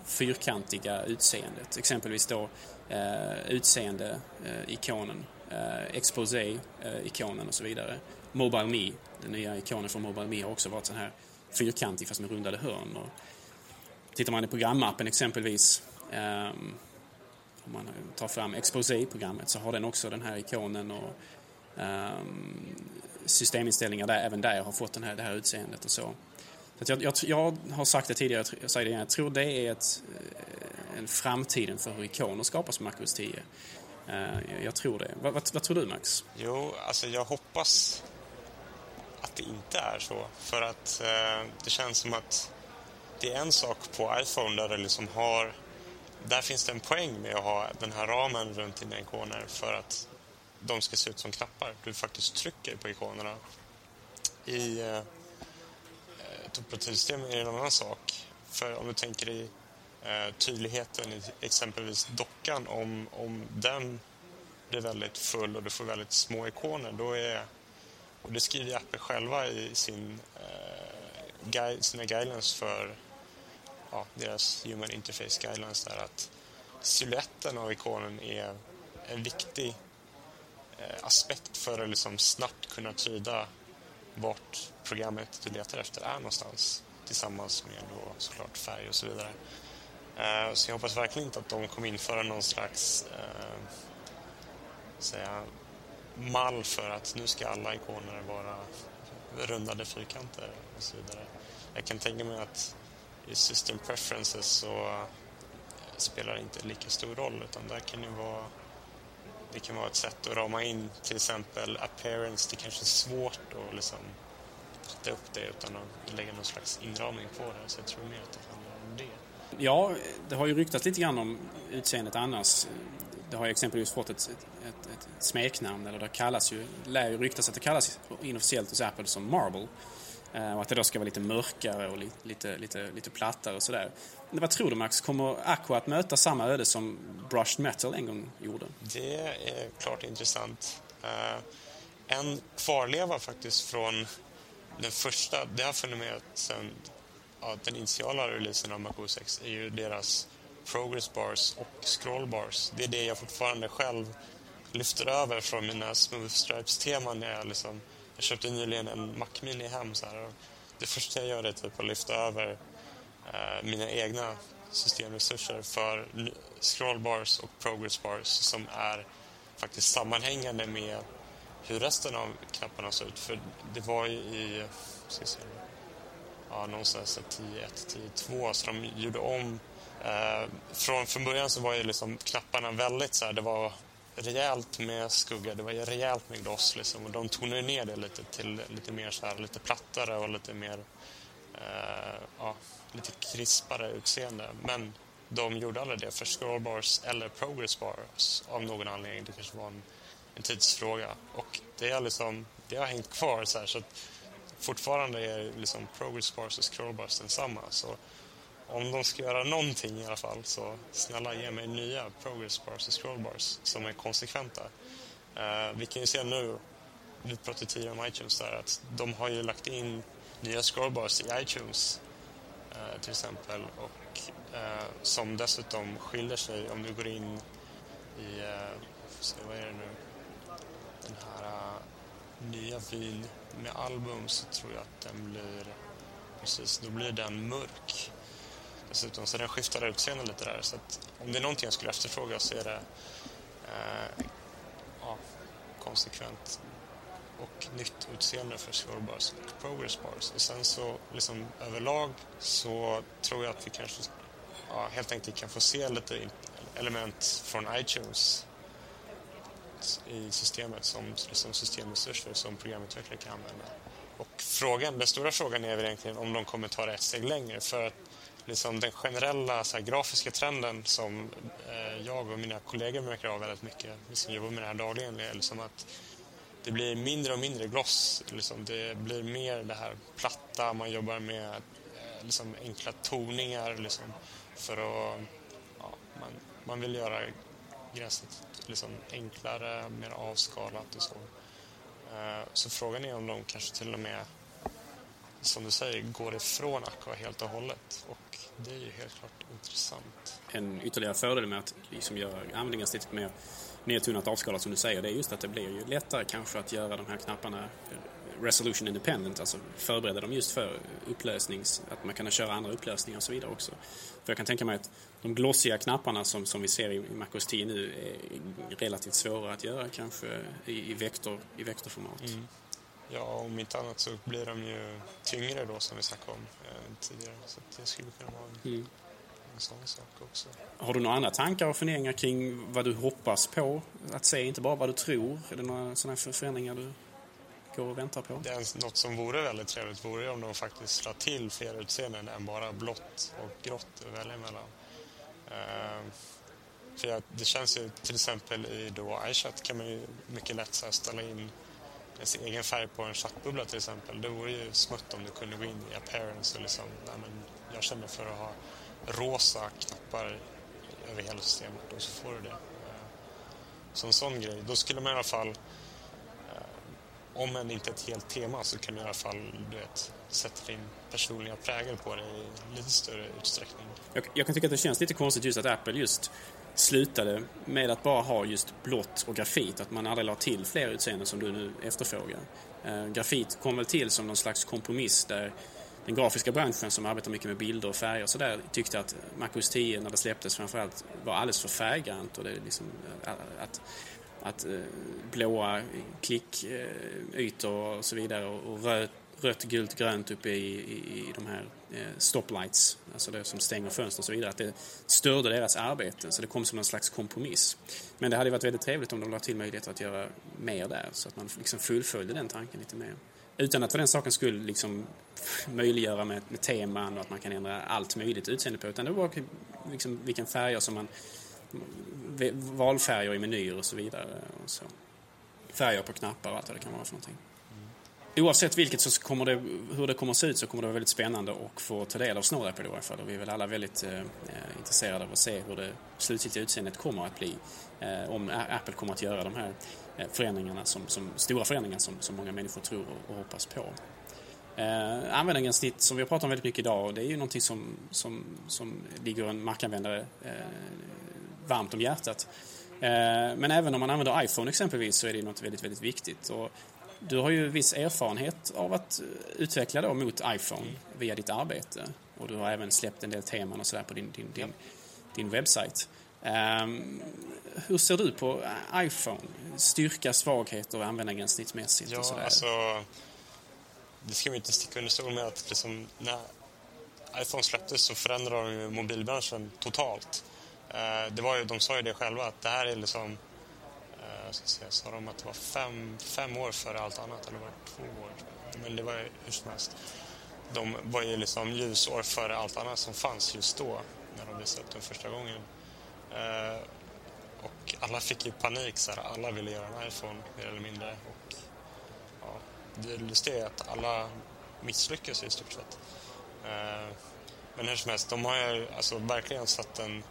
fyrkantiga utseendet. Exempelvis då eh, utseende-ikonen, eh, eh, exposé-ikonen och så vidare. Mobile Me, den nya ikonen från Mobile Me har också varit så här fyrkantig fast med rundade hörn. Och tittar man i programappen exempelvis eh, om man tar fram Exposé-programmet så har den också den här ikonen och ehm, systeminställningar där, även där har fått den här, det här utseendet och så jag, jag, jag, har sagt det tidigare, jag säger det igen, jag tror det är ett, eh, en framtiden för hur ikoner skapas på MacOS 10. Uh, eh, jag tror det. Vad, vad, vad, tror du Max? Jo, alltså jag hoppas att det inte är så. För att uh, det känns som att det är en sak på iPhone där det liksom har där finns det en poäng med att ha den här ramen runt dina ikoner för att de ska se ut som knappar. Du faktiskt trycker på ikonerna. I eh, ett operativsystem är en annan sak. För om du tänker i eh, tydligheten i exempelvis dockan, om, om den blir väldigt full och du får väldigt små ikoner, då är, och det skriver Apple själva i sin, eh, guide, sina guidelines för ja, deras Human Interface Guidelines där att siluetten av ikonen är en viktig eh, aspekt för att liksom snabbt kunna tyda vart programmet du letar efter är någonstans tillsammans med då såklart färg och så vidare. Eh, så jag hoppas verkligen inte att de kommer införa någon slags eh, säga, mall för att nu ska alla ikoner vara rundade fyrkanter och så vidare. Jag kan tänka mig att i system preferences så eh, spelar det inte lika stor roll utan där kan det vara det kan vara ett sätt att rama in till exempel appearance. Det kanske är svårt att liksom sätta upp det utan att lägga någon slags inramning på det. Så jag tror mer att det handlar om det. Ja, det har ju ryktats lite grann om utseendet annars. Det har ju exempelvis fått ett, ett, ett, ett smeknamn, eller det kallas ju, lär ju ryktas att det kallas inofficiellt hos Apple som Marble. Eh, och att det då ska vara lite mörkare och lite, lite, lite, lite plattare och sådär. Vad tror du Max, kommer Aqua att möta samma öde som Brushed Metal en gång gjorde? Det är klart intressant. Uh, en kvarleva faktiskt från den första, det har fenomenet med sen ja, den initiala releasen av Mac OS X är ju deras progress bars och scroll bars. Det är det jag fortfarande själv lyfter över från mina Smooth Stripes-teman när jag liksom... Jag köpte nyligen en Mac Mini hem så här, och det första jag gör är typ att lyfta över eh, mina egna systemresurser för scrollbars och progress bars som är faktiskt sammanhängande med hur resten av knapparna såg ut. För det var ju i, ska se, ja, någonstans 10.1, 10.2 så de gjorde om. Eh, från, från början så var ju liksom knapparna väldigt så här, det var rejält med skugga, det var rejält med gloss liksom, och de tonade ner det lite till lite mer så här, lite plattare och lite mer, eh, ja, lite krispare utseende. Men de gjorde aldrig det för scrollbars eller progress bars av någon anledning. Det kanske var en, en tidsfråga. Och det, är liksom, det har hängt kvar så här, så att fortfarande är liksom progress bars och scrollbars densamma. Så om de ska göra någonting i alla fall så snälla ge mig nya progress bars och scrollbars som är konsekventa. Uh, vi kan ju se nu, vi pratade tidigare om iTunes där, att de har ju lagt in nya scrollbars i iTunes eh, till exempel och eh, som dessutom skiljer sig om du går in i, eh, se, vad är det nu, den här äh, nya vyn med album så tror jag att den blir, precis, då blir den mörk dessutom. Så den skiftar utseende lite där. Så att om det är någonting jag skulle efterfråga så är det eh, ja, konsekvent och nytt utseende för scrollbars och progress bars. Och sen så liksom överlag så tror jag att vi kanske ja, helt enkelt kan få se lite element från iTunes i systemet som som systemresurser som programutvecklare kan använda. Och frågan, den stora frågan är väl egentligen om de kommer ta det ett steg längre för att liksom den generella så här, grafiska trenden som eh, jag och mina kollegor märker av väldigt mycket, vi som jobbar med det här dagligen, är liksom att det blir mindre och mindre gloss. Liksom. Det blir mer det här platta, man jobbar med eh, liksom, enkla toningar liksom, för att... Ja, man, man vill göra gräset liksom, enklare, mer avskalat och så. Eh, så frågan är om de kanske till och med, som du säger, går ifrån Aqua helt och hållet. Och det är ju helt klart intressant. En ytterligare fördel med att liksom göra användningen lite mer nedtonat avskalat som du säger, det är just att det blir ju lättare kanske att göra de här knapparna resolution independent, alltså förbereda dem just för upplösnings, att man kan köra andra upplösningar och så vidare också. För jag kan tänka mig att de glossiga knapparna som, som vi ser i, i MacOS 10 nu är relativt svåra att göra kanske i, i, vektor, i vektorformat. Mm. Ja, om inte annat så blir de ju tyngre då som vi snackade om eh, tidigare. Så det skulle kunna vara en, mm. en sån sak också. Har du några andra tankar och funderingar kring vad du hoppas på att se? Inte bara vad du tror. Är det några sådana förändringar du går och väntar på? Det är något som vore väldigt trevligt vore om de faktiskt la till fler utseenden än bara blått och grått att välja mellan. Uh, för jag, det känns ju till exempel i då iChat kan man ju mycket lätt så ställa in sin egen färg på en chattbubbla till exempel. Det vore ju smutt om du kunde gå in i appearance och liksom, nej, men jag känner för att ha rosa knappar över hela systemet och så får du det. Ehm, så en sån grej, då skulle man i alla fall, om än inte ett helt tema så kan du i alla fall du vet, sätta din personliga prägel på det i lite större utsträckning. Jag, jag kan tycka att det känns lite konstigt just att Apple just slutade med att bara ha just blått och grafit, att man aldrig la till fler utseenden som du nu efterfrågar. Eh, grafit kom väl till som någon slags kompromiss där den grafiska branschen som arbetar mycket med bilder och färger och sådär tyckte att Mac OS 10 när det släpptes framförallt var alldeles för färggrant och det liksom, eh, att, att eh, blåa klickytor och så vidare och röd, rött, gult, grönt uppe i, i, i de här eh, stoplights, alltså det som stänger fönster och så vidare, att det störde deras arbete. Så det kom som en slags kompromiss. Men det hade varit väldigt trevligt om de lade till möjligheter att göra mer där, så att man liksom fullföljde den tanken lite mer. Utan att för den saken skulle liksom möjliggöra med, med teman och att man kan ändra allt möjligt utseende på, utan det var liksom vilken färger som man valfärger i menyer och så vidare. Och så. Färger på knappar och allt vad det kan vara för någonting oavsett vilket så kommer det, hur det kommer att se ut så kommer det vara väldigt spännande att få ta del av Snow Apple i alla fall. Och vi är väl alla väldigt eh, eh, intresserade av att se hur det slutgiltiga utseendet kommer att bli. Eh, om Apple kommer att göra de här eh, förändringarna, som, som stora förändringar som, som många människor tror och, och hoppas på. Eh, användargränssnitt som vi har pratat om väldigt mycket idag, det är ju någonting som, som, som ligger en markanvändare eh, varmt om hjärtat. Eh, men även om man använder iPhone exempelvis så är det något väldigt, väldigt viktigt. Och du har ju viss erfarenhet av att utveckla då mot iPhone via ditt arbete. Och du har även släppt en del teman och sådär på din, din, din, din webbsajt. Um, hur ser du på iPhone? Styrka, svagheter och användargränssnittsmässigt ja, och sådär? Alltså, det ska vi inte sticka under stol med att liksom, när iPhone släpptes så förändrade de mobilbranschen totalt. Eh, det var ju, de sa ju det själva att det här är liksom uh, ska säga, sa de att det var fem, fem år före allt annat eller var det två år? Men det var ju hur som helst. De var ju liksom ljusår före allt annat som fanns just då när de visade upp den första gången. Eh, och alla fick ju panik, så här, alla ville göra en iPhone mer eller mindre. Och, ja, det lustiga är att alla misslyckas i stort sett. Men hur som helst, de har ju alltså, verkligen satt en,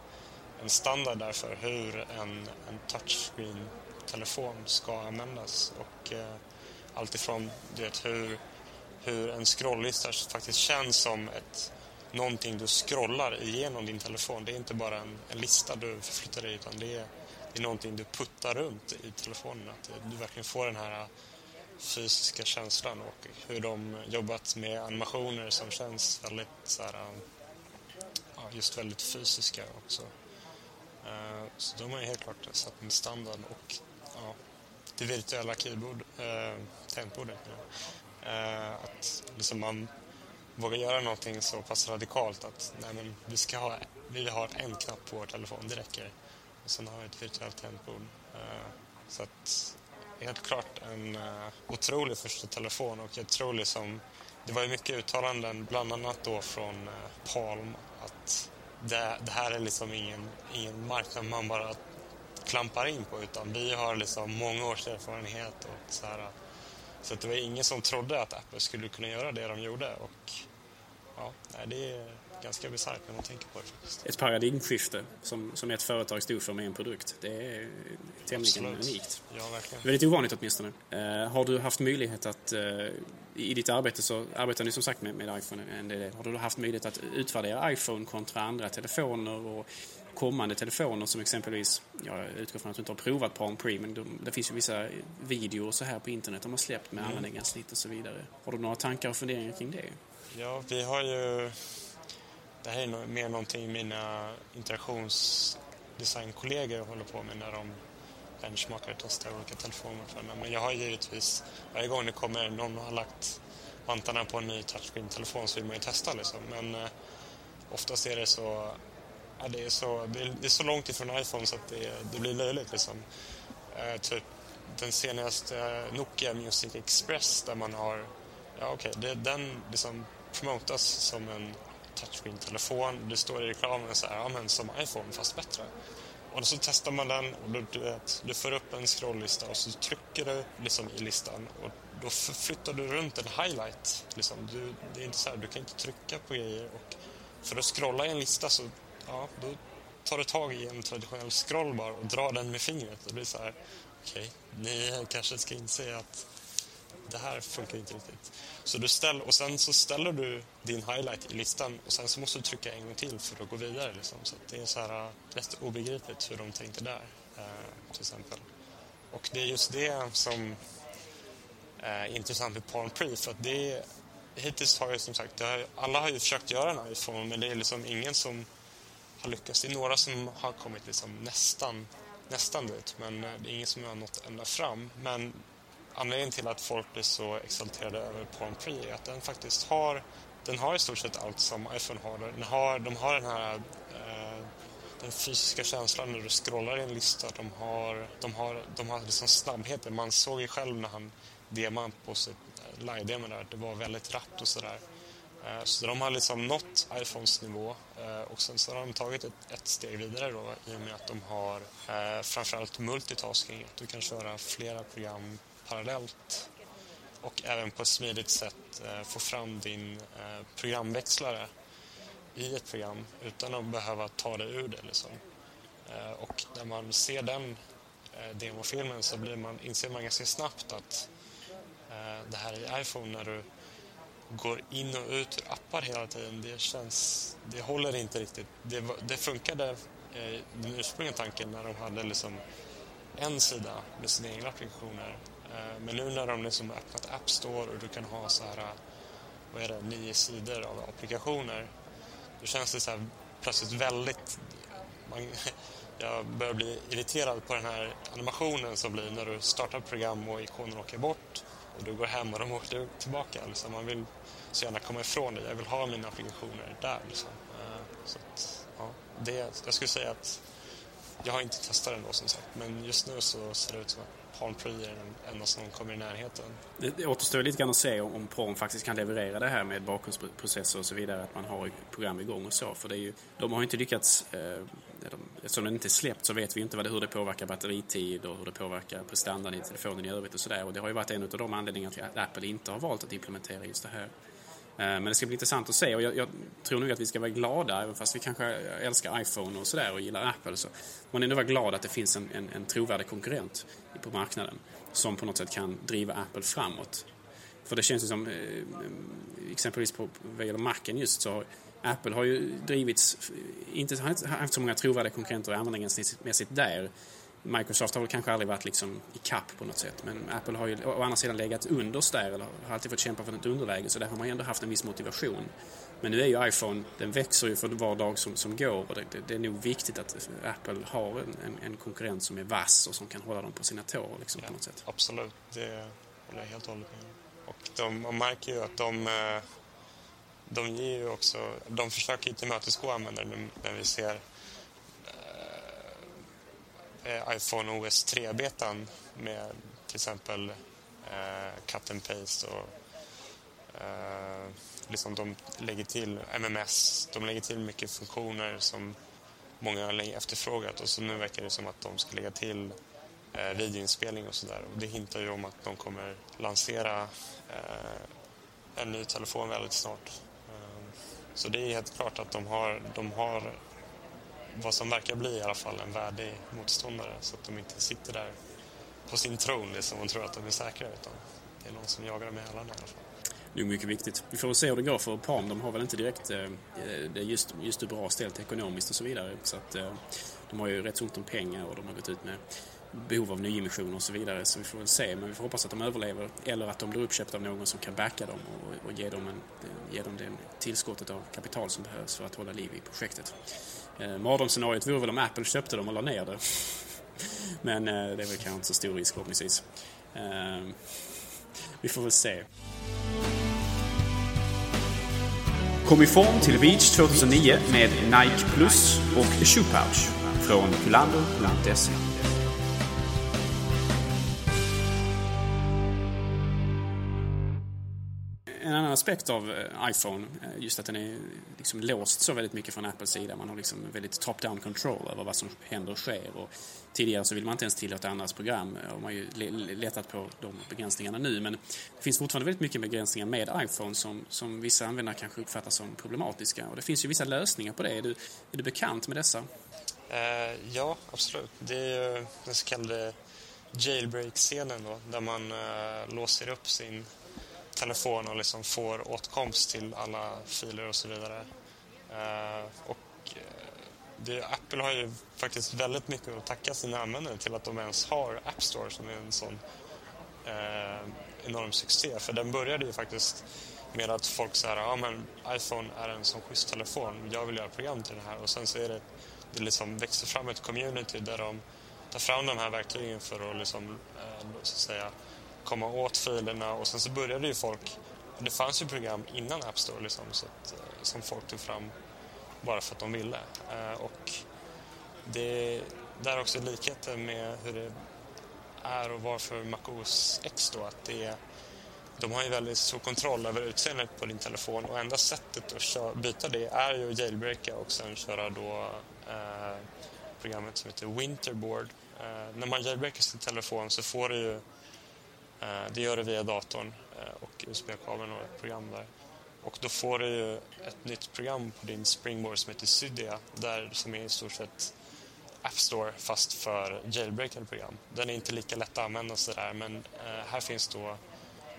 en standard där för hur en, en touchscreen-telefon ska användas. Och eh, allt ifrån det, hur, hur en scrolllista faktiskt känns som ett någonting du scrollar igenom din telefon. Det är inte bara en, en lista du förflyttar dig utan det är det är någonting du puttar runt i telefonen. Att du verkligen får den här eh, fysiska känslan och hur de jobbat med animationer som känns väldigt så här, eh, just väldigt fysiska också. Eh, så de har ju helt klart satt en standard och ja, det virtuella keyboard, eh, tangentbordet. Uh, eh, att liksom man vågar göra någonting så pass radikalt att nej men, vi ska ha, vi har en knapp på vår telefon, det räcker. Och sen har vi ett virtuellt tangentbord. Eh, så att helt klart en eh, otrolig första telefon och jag tror liksom det var ju mycket uttalanden, bland annat då från Palm, att det, det, här är liksom ingen, ingen marknad man bara klampar in på utan vi har liksom många års erfarenhet och så här. Så att det var ingen som trodde att Apple skulle kunna göra det de gjorde och ja, det är ganska bisarrt när man tänker på det. Faktiskt. Ett paradigmskifte som, som ett företag stod för med en produkt. Det är tämligen Absolut. unikt. Ja, verkligen. Väldigt ovanligt åtminstone. Uh, har du haft möjlighet att, uh, i ditt arbete så arbetar ni som sagt med, med iPhone en del. Har du haft möjlighet att utvärdera iPhone kontra andra telefoner och kommande telefoner som exempelvis, jag utgår från att du inte har provat Palm Pre, men de, det finns ju vissa videor så här på internet de har släppt med mm. användargränssnitt och så vidare. Har du några tankar och funderingar kring det? Ja, vi har ju det här är mer någonting mina interaktionsdesignkollegor håller på med när de benchmarkar och testar olika telefoner. Men jag har givetvis, varje gång det kommer någon och har lagt vantarna på en ny touchscreen-telefon så vill man ju testa liksom. Men eh, oftast är det så, ja, det, är så det, är, det är så långt ifrån iPhone så att det, det blir löjligt liksom. Eh, typ den senaste eh, Nokia Music Express där man har, ja okej, okay, den liksom promotas som en touchscreen-telefon. Det står i reklamen så här, ja men som iPhone fast bättre. Och så testar man den och du, du, vet, du får upp en scrolllista och så trycker du liksom i listan och då flyttar du runt en highlight. Liksom. Du, det är inte så här, du kan inte trycka på grejer och för att scrolla i en lista så ja, då tar du tag i en traditionell scrollbar och drar den med fingret. Det blir så här, okej, okay, ni kanske ska inse att det här funkar inte riktigt. Så du ställ, och sen så ställer du din highlight i listan och sen så måste du trycka en gång till för att gå vidare. Liksom. Så det är så här, äh, rätt obegripligt hur de tänkte där, eh, till exempel. Och det är just det som äh, är intressant med Palm Pre, för att det hittills har ju som sagt, har, alla har ju försökt göra en iPhone men det är liksom ingen som har lyckats. Det är några som har kommit liksom nästan, nästan dit men det är ingen som har nått ända fram. Men anledningen till att folk blir så exalterade över Palm Pre är att den faktiskt har, den har i stort sett allt som iPhone har. Den har, de har den här eh, den fysiska känslan när du scrollar i en lista. De har, de har, de har liksom snabbheten. Man såg ju själv när han demade på sitt eh, live-demo där, det var väldigt rappt och sådär. Eh, så de har liksom nått iPhones nivå eh, och sen så har de tagit ett, ett steg vidare då i och med att de har eh, framförallt multitasking, att du kan köra flera program parallellt och även på ett smidigt sätt eh, få fram din eh, programväxlare i ett program utan att behöva ta det ur det. Liksom. Eh, och när man ser den eh, demofilmen så blir man, inser man ganska snabbt att eh, det här i iPhone när du, går in och ut ur appar hela tiden, det känns... Det håller inte riktigt. Det, det funkade, eh, den ursprungliga tanken, när de hade liksom en sida med sina egna applikationer. Eh, men nu när de liksom öppnat App Store och du kan ha så här, eh, vad är det, nio sidor av applikationer, då känns det så här plötsligt väldigt... Man, jag börjar bli irriterad på den här animationen som blir när du startar ett program och ikonen åker bort och du går hem och de åker tillbaka. Liksom. Man vill så gärna komma ifrån det. Jag vill ha mina applikationer där. Liksom. Eh, så att, ja, det, jag skulle säga att jag har inte testat den då som sagt, men just nu så ser det ut som att Palm Pre är den enda som kommer i närheten. Det, det återstår lite grann att se om, om Palm faktiskt kan leverera det här med bakgrundsprocesser och så vidare, att man har program igång och så. För det är ju, de har ju inte lyckats, eh, eftersom den inte är släppt så vet vi inte vad det, hur det påverkar batteritid och hur det påverkar prestandan i telefonen i övrigt och sådär. Och det har ju varit en av de anledningarna till att Apple inte har valt att implementera just det här. Eh, men det ska bli intressant att se och jag, jag, tror nog att vi ska vara glada, även fast vi kanske älskar iPhone och sådär och gillar Apple, så man ändå vara glad att det finns en, en, en trovärdig konkurrent på marknaden som på något sätt kan driva Apple framåt. För det känns ju som, eh, exempelvis på, vad gäller Macen just, så Apple har ju drivits, eh, inte haft så många trovärdiga konkurrenter användarmässigt där. Microsoft har väl kanske aldrig varit liksom i kapp på något sätt. Men Apple har ju å andra sidan legat underst där, eller har alltid fått kämpa för ett underläge. Så där har man ju ändå haft en viss motivation. Men nu är ju iPhone, den växer ju för var dag som, som går. Och det, det, det är nog viktigt att Apple har en, en, en, konkurrent som är vass och som kan hålla dem på sina tår. Liksom, ja, på något sätt. Absolut, det håller jag helt och hållet med Och de, man märker ju att de, eh, de ger ju också, de försöker ju tillmötesgå användare när vi ser Eh, iPhone OS 3-betan med till exempel eh, cut and paste och eh, liksom de lägger till MMS, de lägger till mycket funktioner som många har länge efterfrågat och så nu verkar det som att de ska lägga till eh, videoinspelning och sådär och det hintar ju om att de kommer lansera eh, en ny telefon väldigt snart. Eh, så det är helt klart att de har, de har vad som verkar bli i alla fall en värdig motståndare så att de inte sitter där på sin tron liksom, och tror att de är säkra utan det är någon som jagar dem i hälarna i alla fall. Det är mycket viktigt. Vi får väl se hur det går för Palm. De har väl inte direkt eh, det är just, just det bra ställt ekonomiskt och så vidare. Så att, eh, de har ju rätt så ont om pengar och de har gått ut med behov av nyemissioner och så vidare. Så vi får väl se. Men vi får hoppas att de överlever eller att de blir uppköpta av någon som kan backa dem och, och ge dem, en, ge dem det tillskottet av kapital som behövs för att hålla liv i projektet. Eh, Mardrömsscenariot vore väl om Apple köpte dem och la ner det. Men eh, det är väl kanske inte så stor risk förhoppningsvis. Eh, vi får väl se. Kom i form till Beach 2009 med Nike Plus och Shoe Pouch från kulander.se. annan aspekt av eh, iPhone, eh, just att den är liksom låst så väldigt mycket från Apples sida. Man har liksom väldigt top-down control över vad som händer och sker. Och tidigare så vill man inte ens tillåta andras program. Eh, och man har ju letat på de begränsningarna nu. Men det finns fortfarande väldigt mycket begränsningar med iPhone som, som vissa användare kanske uppfattar som problematiska. Och det finns ju vissa lösningar på det. Är du, är du bekant med dessa? Uh, ja, absolut. Det är ju den så kallade jailbreak-scenen då, där man uh, låser upp sin telefon och liksom får åtkomst till alla filer och så vidare. Eh, och eh, det, Apple har ju faktiskt väldigt mycket att tacka sina användare till att de ens har App Store som är en sån eh, enorm succé. För den började ju faktiskt med att folk sa ja men iPhone är en sån schysst telefon, jag vill göra program till den här. Och sen så är det, det liksom växer fram ett community där de tar fram de här verktygen för att liksom, eh, så att säga, komma åt filerna och sen så började ju folk, det fanns ju program innan App Store liksom, så att, eh, som folk tog fram bara för att de ville. Eh, och det där också likheten med hur det är och varför MacOS X då, att det är... de har ju väldigt stor kontroll över utseendet på din telefon och enda sättet att köra, byta det är ju att jailbreaka och sen köra då eh, programmet som heter Winterboard. Eh, när man jailbreakar sin telefon så får du ju Eh, det gör du via datorn eh, och USB-kabeln och ett program där. Och då får du ju ett nytt program på din Springboard som heter Cydia där, som är i stort sett App Store fast för jailbreakade program. Den är inte lika lätt att använda sådär men eh, här finns då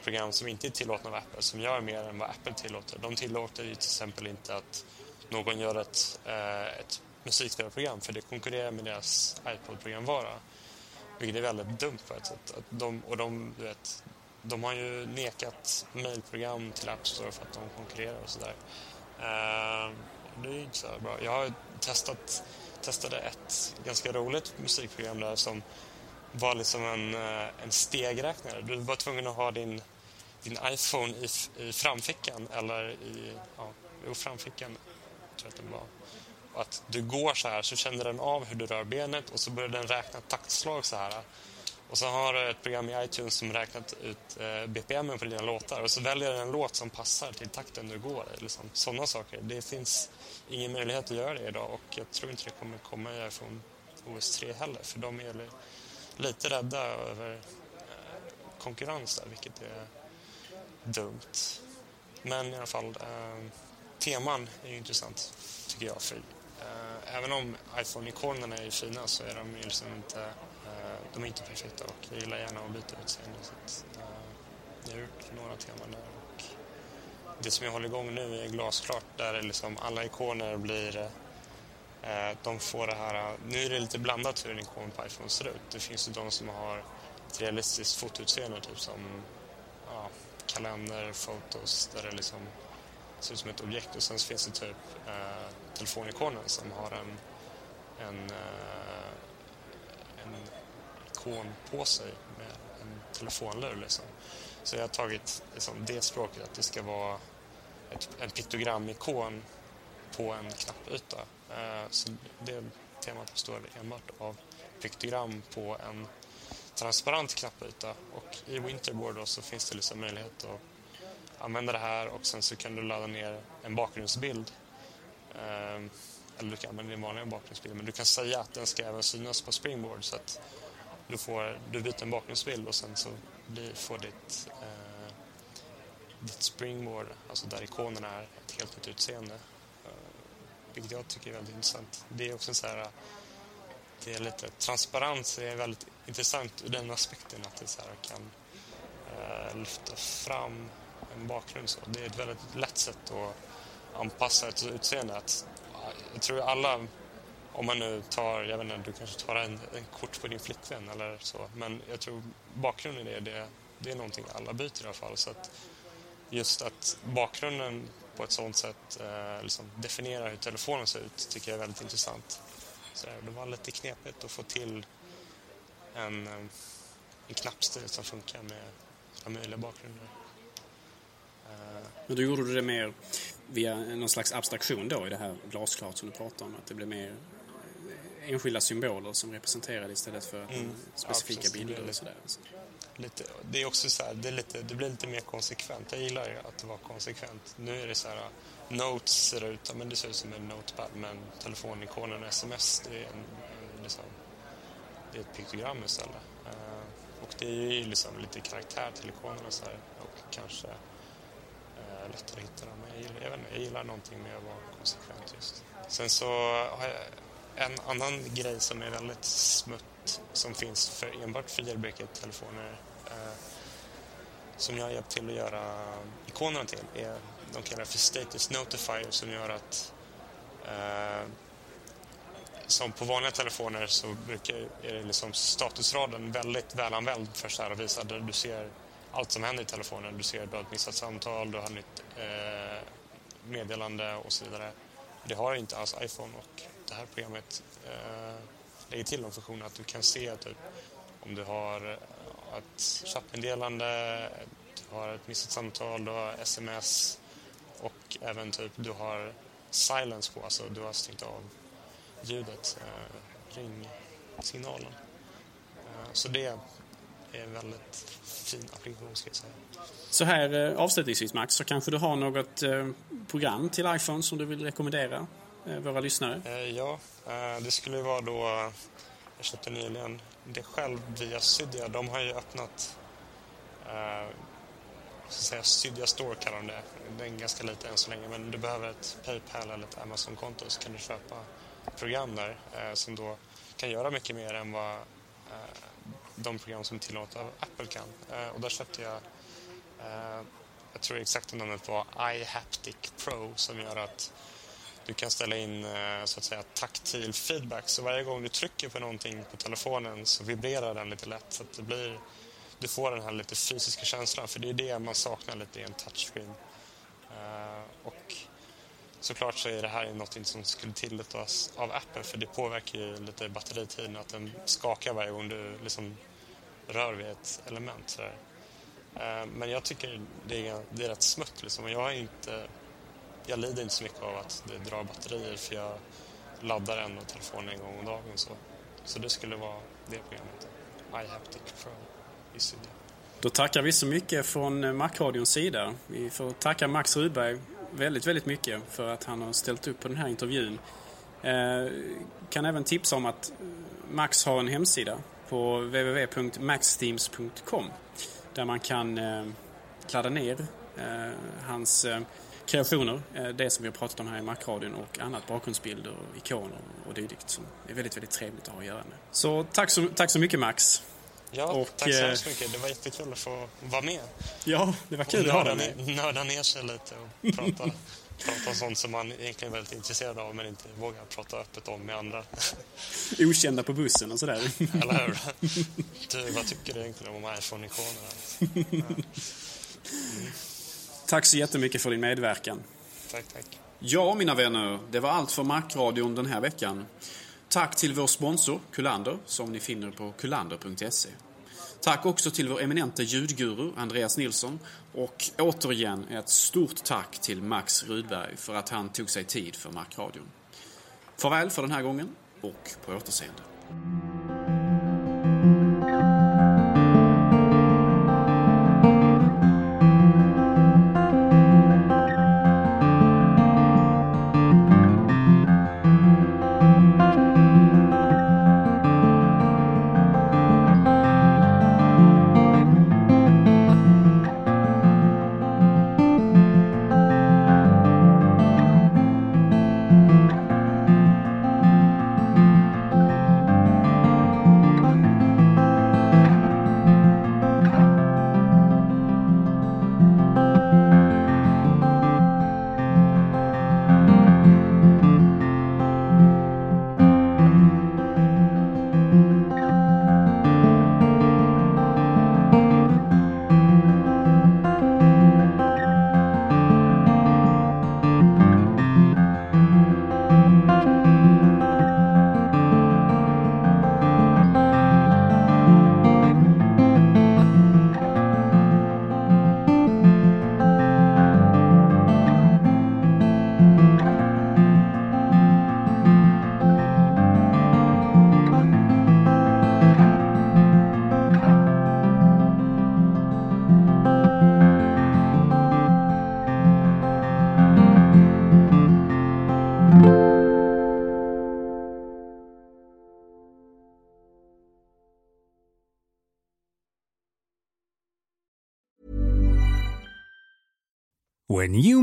program som inte är tillåtna av Apple som gör mer än vad Apple tillåter. De tillåter ju till exempel inte att någon gör ett, ett musikspelarprogram för det konkurrerar med deras iPod-programvara. Vilket är väldigt dumt på ett sätt. Att de, och de, du vet, de har ju nekat mejlprogram till App Store för att de konkurrerar och sådär. Uh, det är inte så bra. Jag har testat, testade ett ganska roligt musikprogram där som var liksom en, eh, en stegräknare. Du var tvungen att ha din, din iPhone i, i framfickan eller i ja, jo, framfickan, tror jag att den var. Att du går så här så känner den av hur du rör benet och så börjar den räkna taktslag så här. Och så har du ett program i iTunes som räknat ut eh, BPM på dina låtar och så väljer den en låt som passar till takten du går i. Liksom. Sådana saker. Det finns ingen möjlighet att göra det idag och jag tror inte det kommer komma i iPhone OS 3 heller för de är lite rädda över eh, konkurrens där, vilket är dumt. Men i alla fall, eh, teman är ju intressant tycker jag. För, Eh, även om iPhone-ikonerna är fina så är de ju liksom inte, eh, de är inte perfekta och jag gillar gärna att byta utseende. Så att, eh, jag har gjort några teman där. Och det som jag håller igång nu är glasklart där liksom alla ikoner blir de får det här, nu är det lite blandat hur en ikon på iPhone ser ut. Det finns ju de som har ett realistiskt fotoutseende, typ som ja, kalender, fotos, där det liksom ser ut som ett objekt. Och sen finns det typ eh, telefonikonen som har en, en, eh, en ikon på sig med en telefonlur. Liksom. Så jag har tagit liksom, det språket, att det ska vara ett, en piktogramikon på en knappyta. Eh, så det temat består enbart av piktogram på en transparent knappyta och i Winterboard då så finns det liksom möjlighet att använda det här och sen så kan du ladda ner en bakgrundsbild ehm, eller du kan använda din vanliga bakgrundsbild men du kan säga att den ska även synas på Springboard så att du, får, du byter en bakgrundsbild och sen så blir, får ditt, eh, ditt Springboard, alltså där ikonerna är, ett helt nytt utseende eh, vilket jag tycker är väldigt intressant. Det är också så här, det är lite transparens är väldigt intressant ur den aspekten att det så här kan eh, lyfta fram en bakgrund. Så. Det är ett väldigt lätt sätt att anpassa ett utseende. Att, jag tror alla, om man nu tar, jag vet inte, du kanske tar en, en kort på din flickvän eller så, men jag tror bakgrunden är det, det är någonting alla byter i alla fall. Så att just att bakgrunden på ett sånt sätt eh, liksom definierar hur telefonen ser ut tycker jag är väldigt intressant. Så det var lite knepigt att få till en, en knappstil som funkar med alla möjliga bakgrunder. Eh, Men då gjorde du det mer via någon slags abstraktion då i det här glasklart som du pratar om? Att det blev mer enskilda symboler som representerade istället för mm. specifika ja, bilder och sådär? lite, det är också så här, det, är lite, det blir lite mer konsekvent. Jag gillar ju att det var konsekvent. Nu är det så här, Notes ser ut, men det ser ut som en notepad, men telefonikonen sms, det är, en, liksom, det är ett piktogram istället. Uh, och det är ju liksom lite karaktär till ikonerna så här, och kanske uh, lättare att hitta dem. Jag gillar, jag, vet inte, jag gillar någonting med att vara konsekvent just. Sen så har jag en annan grej som är väldigt smutt som finns för enbart för jailbreaker-telefoner eh, som jag har hjälpt till att göra ikonerna till är de kallar för status notifier som gör att eh, som på vanliga telefoner så brukar, är det liksom statusraden väldigt välanvänd för så här att visa där du ser allt som händer i telefonen. Du ser att du har ett missat samtal, du har ett nytt eh, meddelande och så vidare. Det har inte alls iPhone och det här programmet eh, lägger till de funktionerna att du kan se typ, om du har eh, ett chattmeddelande, du har ett missat samtal, du har sms och även typ du har silence på, alltså du har stängt av ljudet, eh, ringsignalen. Eh, så det är en väldigt fin applikation ska jag säga. Så här eh, avslutningsvis Max, så kanske du har något eh, program till iPhone som du vill rekommendera Eh, våra lyssnare? Ja, det skulle vara då... Jag köpte nyligen det själv via Cydia. De har ju öppnat så säga, Cydia Store kallar de det. Den är ganska liten än så länge men du behöver ett Paypal eller ett Amazon-konto så kan du köpa program där som då kan göra mycket mer än vad de program som tillåter av Apple kan. Eh, och där köpte jag eh, jag tror exakta namnet var iHaptic Pro som gör att du kan ställa in eh, så att säga taktil feedback. Så varje gång du trycker på någonting på telefonen så vibrerar den lite lätt så att det blir, du får den här lite fysiska känslan. För det är det man saknar lite i en touchscreen. Och såklart så är det här något som skulle tillåtas av appen för det påverkar ju lite batteritiden att den skakar varje gång du liksom rör vid ett element. Så eh, Men jag tycker det är, det är rätt smutt liksom. Jag, är inte, jag lider inte så mycket av att det drar batterier för jag laddar ändå telefonen en gång om dagen. Så, så det skulle vara det programmet. iHaptic Pro i Sydney. Då tackar vi så mycket från Macradions sida. Vi får tacka Max Rudberg väldigt, väldigt mycket för att han har ställt upp på den här intervjun. Eh, kan även tipsa om att Max har en hemsida på www.maxteams.com där man kan eh, ladda ner eh, hans eh, kreationer, eh, det som vi har pratat om här i Macradion och annat, bakgrundsbilder, ikoner och dylikt som är väldigt, väldigt trevligt att ha att göra med. Så tack så, tack så mycket Max! Ja, och, tack så eh, hemskt mycket. Det var jättekul att få vara med. Ja, det var kul att ha dig med. Nörda ner sig lite och prata, prata om sånt som man egentligen är väldigt intresserad av men inte vågar prata öppet om med andra. Okända på bussen och sådär. Eller hur? Du, vad tycker du egentligen om iPhone-ikonerna? Mm. Tack så jättemycket för din medverkan. Tack, tack. Ja, mina vänner, det var allt för Macradion den här veckan. Tack till vår sponsor Kullander som ni finner på kullander.se. Tack också till vår eminente ljudguru Andreas Nilsson och återigen ett stort tack till Max Rudberg för att han tog sig tid för Markradion. Farväl för den här gången och på återseende.